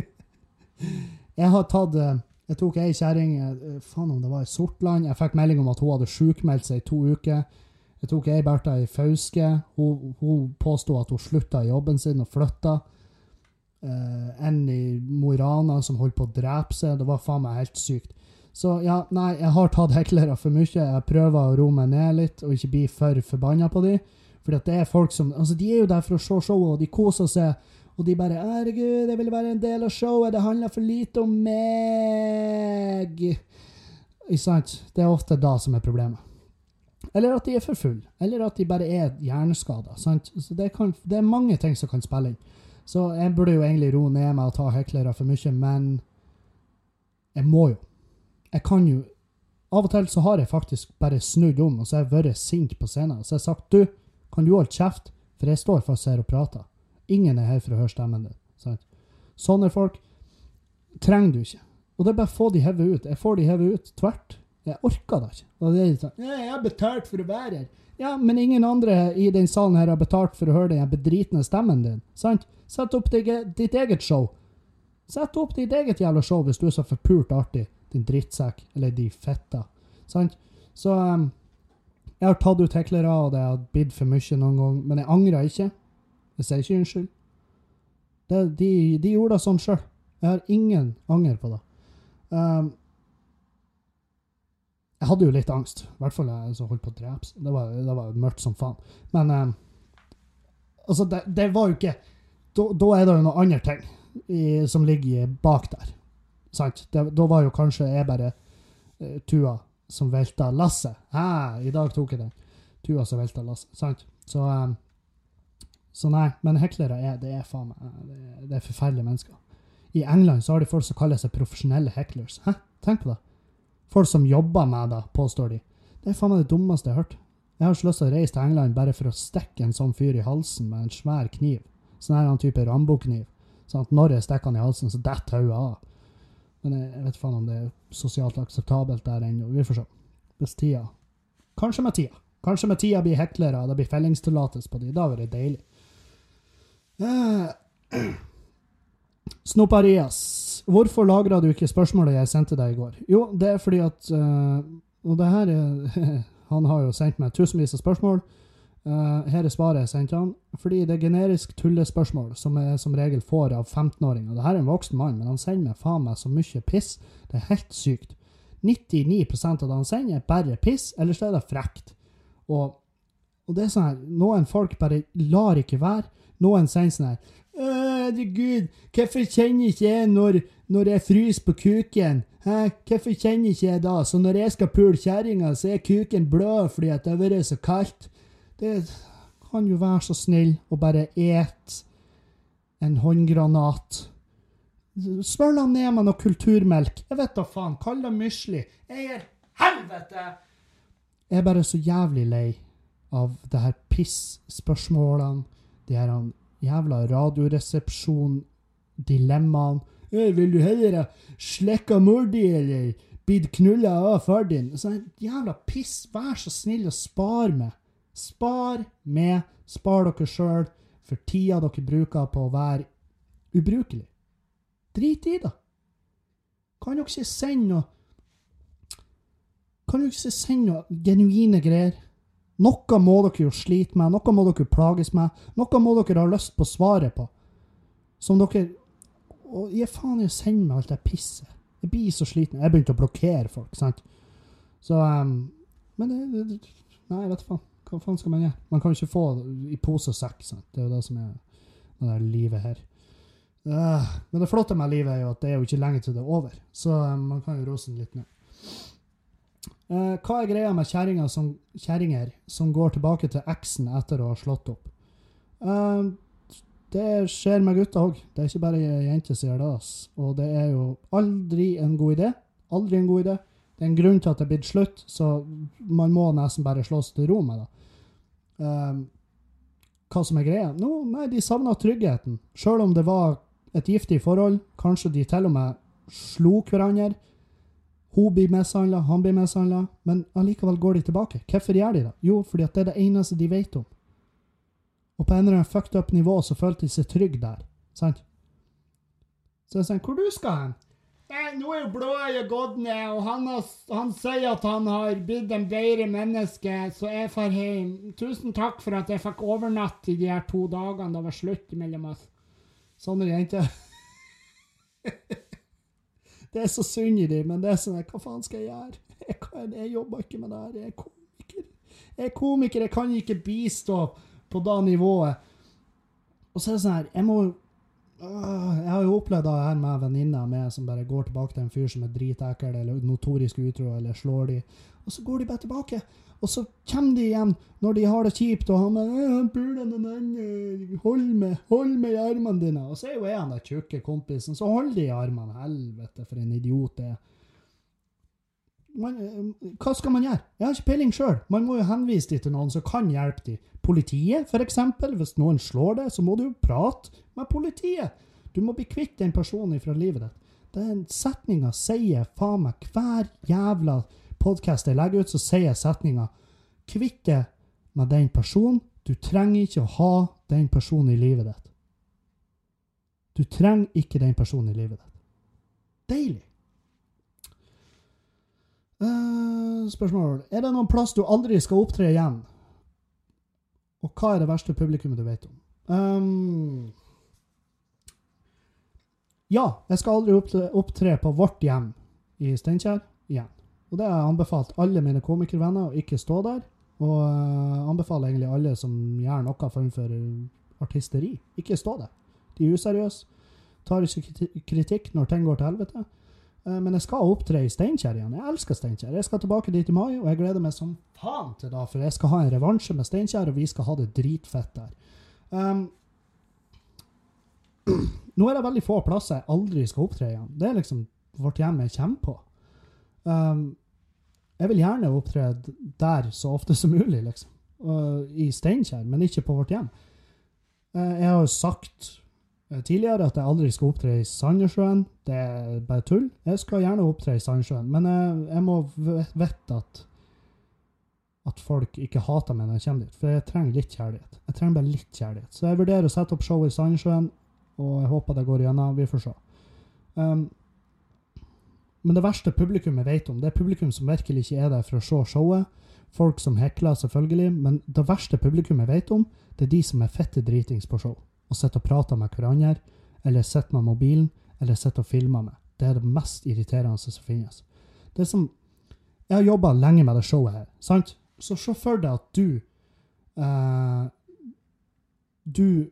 jeg har tatt eh, Jeg tok ei kjerring eh, Faen om det var i Sortland. Jeg fikk melding om at hun hadde sjukmeldt seg i to uker. Jeg tok ei Bertha i Fauske. Hun, hun påsto at hun slutta i jobben sin og flytta. Eh, en i Mo i Rana som holdt på å drepe seg. Det var faen meg helt sykt. Så ja, nei, jeg har tatt heklere for mye. Jeg prøver å roe meg ned litt og ikke bli for forbanna på dem. At det er folk som Altså, de er jo der for å se showet, og de koser seg. Og de bare 'Herregud, jeg vil være en del av showet. Det handler for lite om meg.' Ikke sant? Det er ofte da som er problemet. Eller at de er for fulle. Eller at de bare er hjerneskada. Så det, kan, det er mange ting som kan spille inn. Så jeg burde jo egentlig roe ned meg og ta heklere for mye, men jeg må jo. Jeg kan jo Av og til så har jeg faktisk bare snudd om, og så har jeg vært sint på scenen. Så jeg har sagt 'Du, kan du holde kjeft?' For jeg står faktisk her og prater. Ingen er her for å høre stemmen din. Sant? Sånne folk trenger du ikke. Og det er bare å få de hevet ut. Jeg får de hevet ut tvert. Jeg orker det ikke. Og det er sånn, «Ja, 'Jeg har betalt for å være her.' Ja, men ingen andre i den salen her har betalt for å høre den bedritne stemmen din. Sant? Sett opp ditt, eget show. Sett opp ditt eget jævla show hvis du er så forpult artig, din drittsekk, eller de fitta. Sant? Så um, jeg har tatt ut heklere, og det har bidd for mye noen gang, men jeg angrer ikke. Jeg sier ikke unnskyld. Det, de, de gjorde det sånn sjøl. Jeg har ingen anger på det. Um, jeg hadde jo litt angst. I hvert fall jeg som holdt på å drepes. Det var, det var mørkt som faen. Men um, altså, det, det, var jo ikke Da, er det jo noen andre ting i, som ligger bak der. Sant? Da var jo kanskje jeg bare uh, Tua som velta lasset. Hæ, i dag tok jeg den. Tua som velta lasset. Sant? Så um, så nei, men heklere er, det er faen meg er- det er forferdelige mennesker. I England så har de folk som kaller seg profesjonelle hecklers. Hæ? Tenk på det. Folk som jobber med det, påstår de. Det er faen meg det dummeste jeg har hørt. Jeg har ikke lyst til å reise til England bare for å stikke en sånn fyr i halsen med en svær kniv. Sånn her en type Rambo-kniv. Sånn at når jeg stikker han i halsen, så detter hodet av. Men jeg, jeg vet faen om det er sosialt akseptabelt der ennå. Vi får se. Hvis tida Kanskje med tida. Kanskje med tida blir heklere, og det blir fellingstillatelse på de. Da blir det deilig. Eh, Snoparias, hvorfor lagra du ikke spørsmålet jeg sendte deg i går? Jo, det er fordi at uh, Og det her er Han har jo sendt meg tusenvis av spørsmål. Uh, her er svaret jeg sendte han. Fordi det er generisk tullespørsmål som jeg som regel får av 15-åringer. Det her er en voksen mann, men han sender meg faen meg så mye piss. Det er helt sykt. 99 av det han sender, er bare piss, eller så er det frekt. Og, og det er sånn her Noen folk bare lar ikke være. Noen sender sånn her «Å, Herregud, hvorfor kjenner ikke jeg når, når jeg fryser på kuken? Hæ? Hvorfor kjenner ikke jeg da? Så når jeg skal pule kjerringa, så er kuken blød fordi at det har vært så kaldt. Det kan jo være så snill å bare et en håndgranat. Smør dem ned med noe kulturmelk. Jeg vet da faen. Kall det musli. Jeg er helvete! Jeg er bare så jævlig lei av det her piss-spørsmålene, de her jævla radioresepsjon-dilemmaene. «Øh, Vil du heller ha slekka mor di eller blitt knulla av far din? Sånn jævla piss. Vær så snill og spar meg. Spar med. Spar dere sjøl for tida dere bruker på å være ubrukelig. Drit i det. Kan dere ikke sende noe Kan dere ikke sende noe genuine greier? Noe må dere jo slite med, noe må dere plages med, noe må dere ha lyst på svaret på. Som dere Og gi faen i å sende meg alt det pisset. Jeg blir så sliten. Jeg begynte å blokkere folk, sant. Så um, Men det, det, Nei, vet du faen. Hva faen skal man gjøre? Man kan jo ikke få i pose og sekk, sant. Det er jo det som er det der livet her. Uh, men det flotte med livet er jo at det er jo ikke lenge til det er over, så um, man kan jo rose den litt ned. Eh, hva er greia med som, kjerringer som går tilbake til eksen etter å ha slått opp? Eh, det skjer med gutter òg. Det er ikke bare jenter som gjør det. ass. Og det er jo aldri en god idé. Aldri en god idé. Det er en grunn til at det er blitt slutt, så man må nesten bare slå seg til ro med det. Eh, hva som er greia? No, nei, de savna tryggheten. Sjøl om det var et giftig forhold, kanskje de til og med slo hverandre. Hun blir mishandla, han blir mishandla, men allikevel går de tilbake. Hvorfor gjør de det? Jo, fordi det er det eneste de vet om. Og på en eller annen fucked up nivå så følte de seg trygge der. Sant? Så jeg sier, hvor du skal hen? Nei, nå er jo blåøyet gått ned, og han, har, han sier at han har blitt en bedre menneske, så jeg drar hjem. Tusen takk for at jeg fikk overnatte i de her to dagene det var slutt mellom oss. Sånne jenter. det er så synd i dem, men det er sånn Hva faen skal jeg gjøre? Jeg, jeg jobber ikke med det her. Jeg er komiker. Jeg er komiker, jeg kan ikke bistå på det nivået. Og så er det sånn her Jeg må Jeg har jo opplevd det her med venninner med som bare går tilbake til en fyr som er dritekkel eller notorisk utro, eller slår de, og så går de bare tilbake. Og så kommer de igjen når de har det kjipt, og han bare hold meg, hold meg i armene dine.' Og så er jo jeg den der tjukke kompisen, så hold de i armene. Helvete, for en idiot det er. Man, eh, hva skal man gjøre? Jeg har ikke peiling sjøl. Man må jo henvise de til noen som kan hjelpe de. Politiet, eksempel. Hvis noen slår deg, så må du jo prate med politiet. Du må bli kvitt den personen fra livet ditt. Den setninga sier faen meg hver jævla podkast jeg legger ut, så sier jeg setninga Kvitt deg med den personen. Du trenger ikke å ha den personen i livet ditt. Du trenger ikke den personen i livet ditt. Deilig. Uh, spørsmål. Er det noen plass du aldri skal opptre igjen? Og hva er det verste publikummet du vet om? Um, ja, jeg skal aldri opptre, på vårt hjem i Steinkjer. Og det har jeg anbefalt alle mine komikervenner å ikke stå der. Og uh, anbefaler egentlig alle som gjør noe form for artisteri, ikke stå der. De er useriøse. Tar ikke kritikk når ting går til helvete. Uh, Men jeg skal opptre i Steinkjer igjen. Jeg elsker Steinkjer. Jeg skal tilbake dit i mai, og jeg gleder meg som faen til da, for jeg skal ha en revansje med Steinkjer, og vi skal ha det dritfett der. Um, nå er det veldig få plasser jeg aldri skal opptre igjen. Det er liksom vårt hjem jeg kommer på. Um, jeg vil gjerne opptre der så ofte som mulig, liksom. I Steinkjer, men ikke på vårt hjem. Eh, jeg har jo sagt eh, tidligere at jeg aldri skal opptre i Sandnessjøen. Det er bare tull. Jeg skal gjerne opptre i Sandnessjøen, men jeg, jeg må vite at at folk ikke hater meg når jeg kommer dit, for jeg trenger litt kjærlighet. Jeg trenger bare litt kjærlighet. Så jeg vurderer å sette opp show i Sandnessjøen, og jeg håper det går gjennom. Vi får se. Um, men det verste publikum jeg vet om, det er publikum som virkelig ikke er der for å se showet. Folk som hekler, selvfølgelig, men det verste publikum jeg vet om, det er de som er fette dritings på show, og sitter og prater med hverandre, eller sitter med mobilen, eller sitter og filmer med. Det er det mest irriterende som finnes. Det er som Jeg har jobba lenge med det showet her, sant? Så se for deg at du eh, Du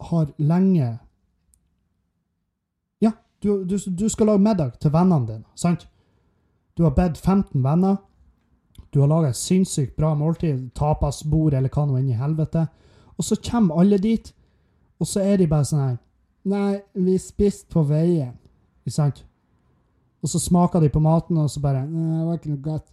har lenge du, du, du skal lage middag til vennene dine, sant? Du har bedt 15 venner. Du har laga et sinnssykt bra måltid, tapasbord eller hva nå enn i helvete. Og så kommer alle dit, og så er de bare sånn her Nei, vi spiste på veien. Ikke sant? Og så smaker de på maten, og så bare Nei, det var ikke noe godt.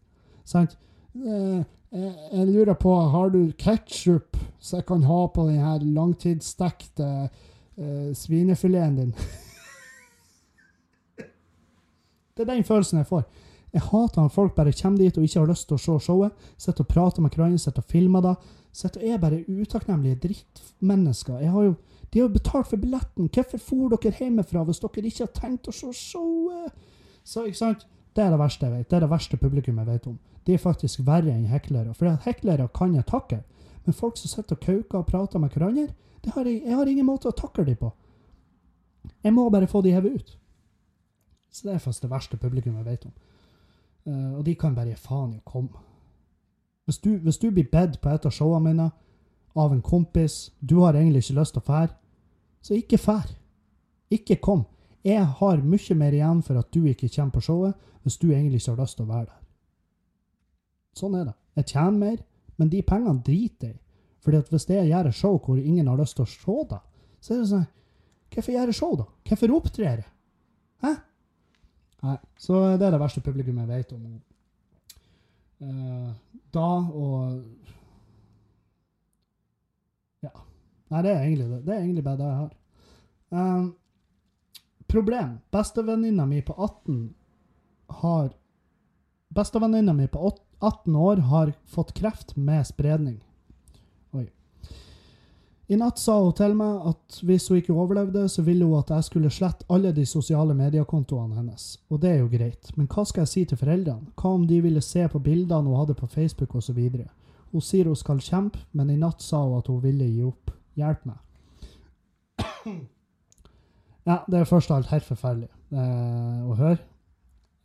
Sant? Eh, jeg, jeg lurer på, har du ketsjup så jeg kan ha på den her langtidsstekte eh, svinefileten din? det er den følelsen jeg får. Jeg hater når folk bare kommer dit og ikke har lyst til å se showet. Sitter og prater med hverandre, sitter og filmer det. Sitter og er bare utakknemlige drittmennesker. Jeg de har jo betalt for billetten. Hvorfor for dere hjemmefra hvis dere ikke har tenkt å se showet? Så, ikke sant? Det er det verste jeg vet. Det er det verste publikum jeg vet om. De er faktisk verre enn heklere. For heklere kan jeg takle. Men folk som sitter og kauker og prater med hverandre, har jeg, jeg har ingen måte å takle dem på. Jeg må bare få de hevet ut. Så det er faktisk det verste publikum jeg vet om. Uh, og de kan bare gi faen i å komme. Hvis du, hvis du blir bedt på et av showene mine av en kompis, du har egentlig ikke lyst til å fære, så ikke fær. Ikke kom. Jeg har mye mer igjen for at du ikke kommer på showet, hvis du egentlig ikke har lyst til å være der. Sånn er det. Jeg tjener mer, men de pengene driter jeg i. Fordi hvis jeg gjør et show hvor ingen har lyst til å se det, så er det sånn Hvorfor gjøre show, da? Hvorfor opptrer jeg? Hæ? Nei, så det er det verste publikum jeg vet om. Eh, da og Ja. Nei, det er egentlig det. Det er egentlig bare det jeg har. Um, problem. Bestevenninna mi på 18 har Bestevenninna mi på 18 år har fått kreft med spredning. Oi. I natt sa hun til meg at hvis hun ikke overlevde, så ville hun at jeg skulle slette alle de sosiale mediekontoene hennes. Og det er jo greit, men hva skal jeg si til foreldrene? Hva om de ville se på bildene hun hadde på Facebook osv.? Hun sier hun skal kjempe, men i natt sa hun at hun ville gi opp. Hjelp meg. Ja, det er først og alt helt forferdelig eh, å høre.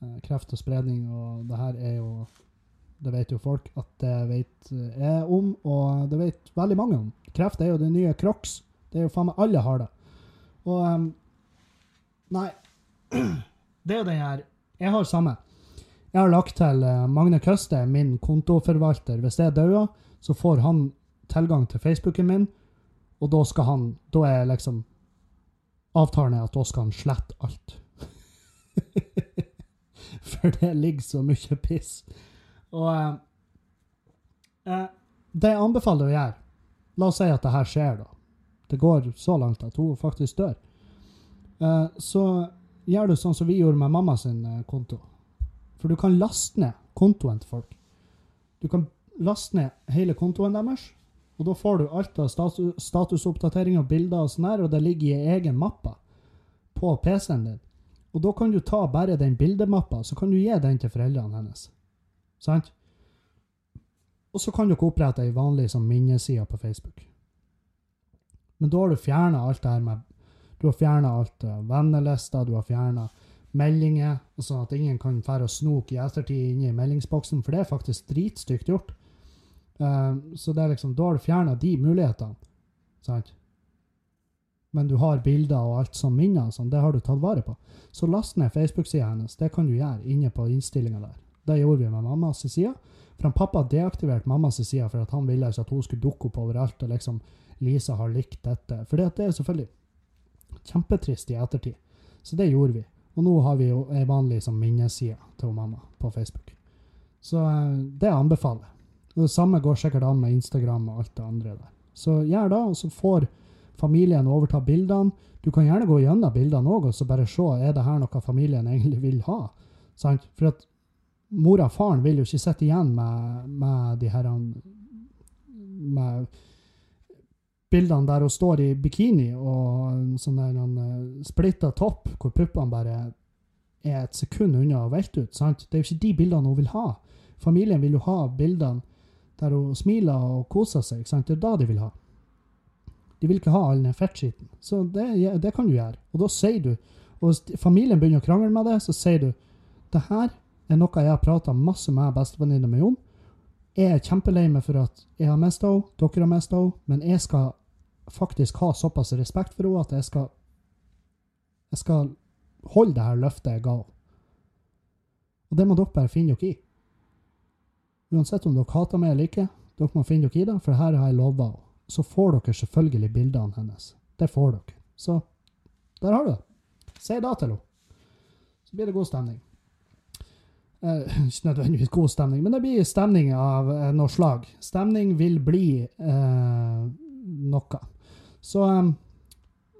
Eh, kreft og spredning, og det her er jo Det vet jo folk at det vet jeg om, og det vet veldig mange om. Kreft er jo det nye Crocs. Det er jo faen meg Alle har det. Og um, Nei. Det er jo den her Jeg har samme. Jeg har lagt til eh, Magne Køste, min kontoforvalter. Hvis jeg dauer, så får han tilgang til Facebooken min, og da skal han Da er liksom Avtalen er at da skal han slette alt. For det ligger så mye piss. Og eh, eh, det jeg anbefaler å gjøre La oss si at det her skjer, da. Det går så langt at hun faktisk dør. Eh, så gjør du sånn som vi gjorde med mamma sin eh, konto. For du kan laste ned kontoen til folk. Du kan laste ned hele kontoen deres, og da får du alt av statu statusoppdateringer og bilder og sånn her, og det ligger i egen mappe på PC-en din. Og da kan du ta bare den bildemappa, så kan du gi den til foreldrene hennes. Sant? Og så kan dere opprette ei vanlig sånn minneside på Facebook. Men da har du fjerna alt det her med Du har fjerna alt av vennelister, du har fjerna meldinger, sånn at ingen kan fære og snoke i ettertid inni meldingsboksen, for det er faktisk dritstygt gjort. Eh, så det er liksom, da har du fjerna de mulighetene. Sant? Men du har bilder og alt som minner, sånn, det har du tatt vare på. Så last ned Facebook-sida hennes. Det kan du gjøre inne på innstillinga der. Det gjorde vi med mammas side. For han pappa deaktiverte mammas side for at han ville ikke at hun skulle dukke opp overalt. og liksom Lisa har likt dette. For det er selvfølgelig kjempetrist i ettertid. Så det gjorde vi. Og nå har vi jo ei vanlig som minneside til mamma på Facebook. Så eh, det anbefaler jeg. Det samme går sikkert an med Instagram og alt det andre der. Så gjør det, og så får familien overta bildene. Du kan gjerne gå gjennom bildene òg og så bare se er det her noe familien egentlig vil ha. Sant? For at mora og faren vil jo ikke sitte igjen med, med de her med bildene der hun står i bikini og en sånn der en eh, splitta topp hvor puppene bare er et sekund unna å velte ut. sant? Det er jo ikke de bildene hun vil ha. Familien vil jo ha bildene der hun smiler og koser seg. sant? Det er da de vil ha. De vil ikke ha all den fettskitten. Så det, det kan du gjøre. Og da sier du Og hvis familien begynner å krangle med det, så sier du det her er noe jeg har prata masse med bestevenninna mi om. Jeg er kjempelei meg for at jeg har mista henne, dere har mista henne, men jeg skal faktisk ha såpass respekt for henne at jeg skal jeg skal holde det her løftet jeg ga henne. Og det må dere bare finne dere i. Uansett om dere hater meg eller ikke, dere må finne dere i det, for her har jeg lova henne. Så får dere selvfølgelig bildene hennes. Det får dere. Så der har du det. Si da til henne. Så blir det god stemning. Eh, ikke nødvendigvis god stemning, men det blir stemning av eh, noe slag. Stemning vil bli eh, noe. Så eh,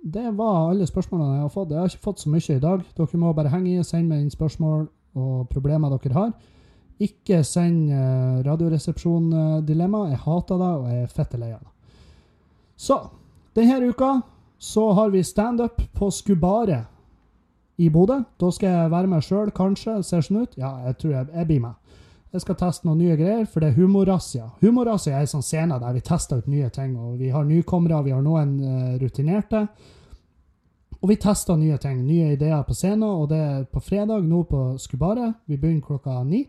det var alle spørsmålene jeg har fått. Jeg har ikke fått så mye i dag. Dere må bare henge i, sende meg inn spørsmål og problemer dere har. Ikke send eh, Radioresepsjon-dilemma. Jeg hater det, og jeg er fette lei av det. Så denne uka så har vi standup på Skubare i Bodø. Da skal jeg være med sjøl, kanskje. Ser sånn ut. Ja, jeg tror jeg, jeg blir med. Jeg skal teste noen nye greier, for det er Humorrazzia. Humorrazzia er en sånn scene der vi tester ut nye ting. og Vi har nykommere, vi har noen uh, rutinerte. Og vi tester nye ting, nye ideer på scenen, og det er på fredag nå på Skubare. Vi begynner klokka ni.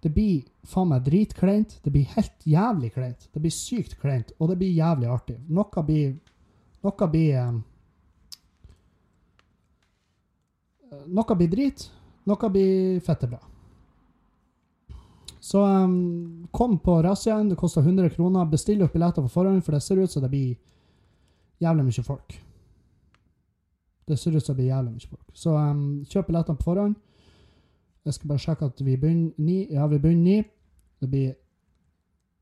Det blir faen meg dritkleint. Det blir helt jævlig kleint. Det blir sykt kleint, og det blir jævlig artig. Noe blir Noe blir um, Noe blir drit, noe blir fette bra. Så um, kom på razziaen. Det koster 100 kroner. Bestill opp billetter på forhånd, for det ser ut som det blir jævlig mye folk. Det ser ut som det blir jævlig mye folk. Så um, kjøp billettene på forhånd. Jeg skal bare sjekke at vi begynner ni. Ja, vi begynner ni. Det blir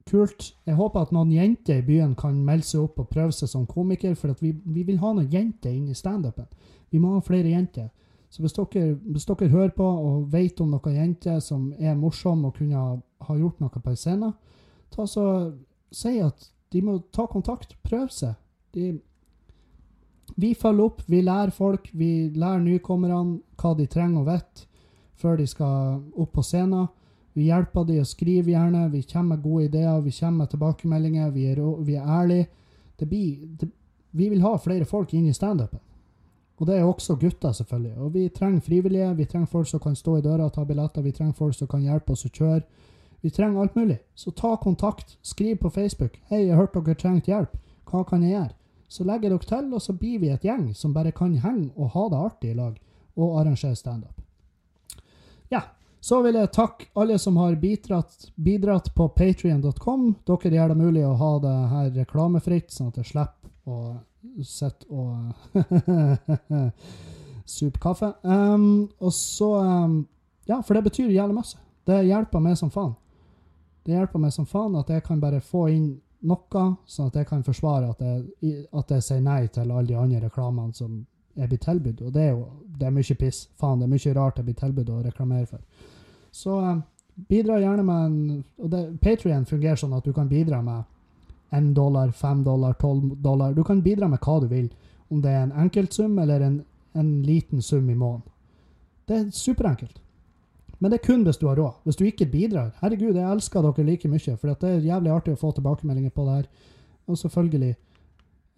kult. Jeg håper at noen jenter i byen kan melde seg opp og prøve seg som komiker, for vi, vi vil ha noen jenter inn i standupen. Vi må ha flere jenter. Så hvis dere, hvis dere hører på og vet om noen jenter som er morsomme og kunne ha, gjort noe på en scene, ta så si at de må ta kontakt, prøve seg. De, vi følger opp, vi lærer folk, vi lærer nykommerne hva de trenger å vite før de skal opp på scenen. Vi hjelper dem å skrive gjerne, vi kommer med gode ideer, vi kommer med tilbakemeldinger, vi er, vi er ærlige. Det blir, det, vi vil ha flere folk inn i standupen. Og det er også gutter, selvfølgelig. Og vi trenger frivillige, vi trenger folk som kan stå i døra og ta billetter, vi trenger folk som kan hjelpe oss å kjøre. Vi trenger alt mulig. Så ta kontakt. Skriv på Facebook. 'Hei, jeg hørte dere trengte hjelp. Hva kan jeg gjøre?' Så legger dere til, og så blir vi et gjeng som bare kan henge og ha det artig i lag, og arrangere standup. Ja. Så vil jeg takke alle som har bidratt, bidratt på patrion.com. Dere gjør det mulig å ha det her reklamefritt, sånn at jeg slipper å sitte og super kaffe. Um, og så um, Ja, for det betyr jævlig masse. Det hjelper meg som faen. Det hjelper meg som faen at jeg kan bare få inn noe, sånn at jeg kan forsvare at jeg, at jeg sier nei til alle de andre reklamene som jeg blir tilbudt. Og det er jo det er mye piss. Faen, det er mye rart jeg blir tilbudt å reklamere for. Så um, bidra gjerne med en og Patrion fungerer sånn at du kan bidra med 1 dollar, 5 dollar, 12 dollar. Du kan bidra med hva du vil. Om det er en enkeltsum eller en, en liten sum i måneden. Det er superenkelt. Men det er kun hvis du har råd. Hvis du ikke bidrar Herregud, jeg elsker dere like mye, for det er jævlig artig å få tilbakemeldinger på det her. Og selvfølgelig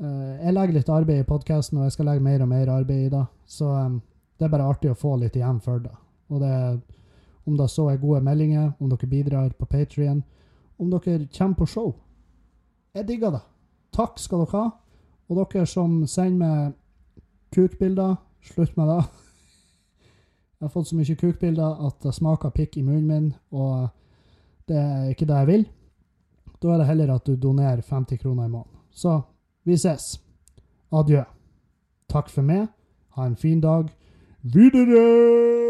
uh, Jeg legger litt arbeid i podkasten, og jeg skal legge mer og mer arbeid i det. Så um, det er bare artig å få litt igjen for det. Og det er om det så er gode meldinger, om dere bidrar på Patrion, om dere kommer på show. Jeg digger det. Takk skal dere ha. Og dere som sender meg kukbilder, slutt med det. Jeg har fått så mye kukbilder at det smaker pikk i munnen min, og det er ikke det jeg vil. Da er det heller at du donerer 50 kroner i måneden. Så vi ses. Adjø. Takk for meg. Ha en fin dag videre!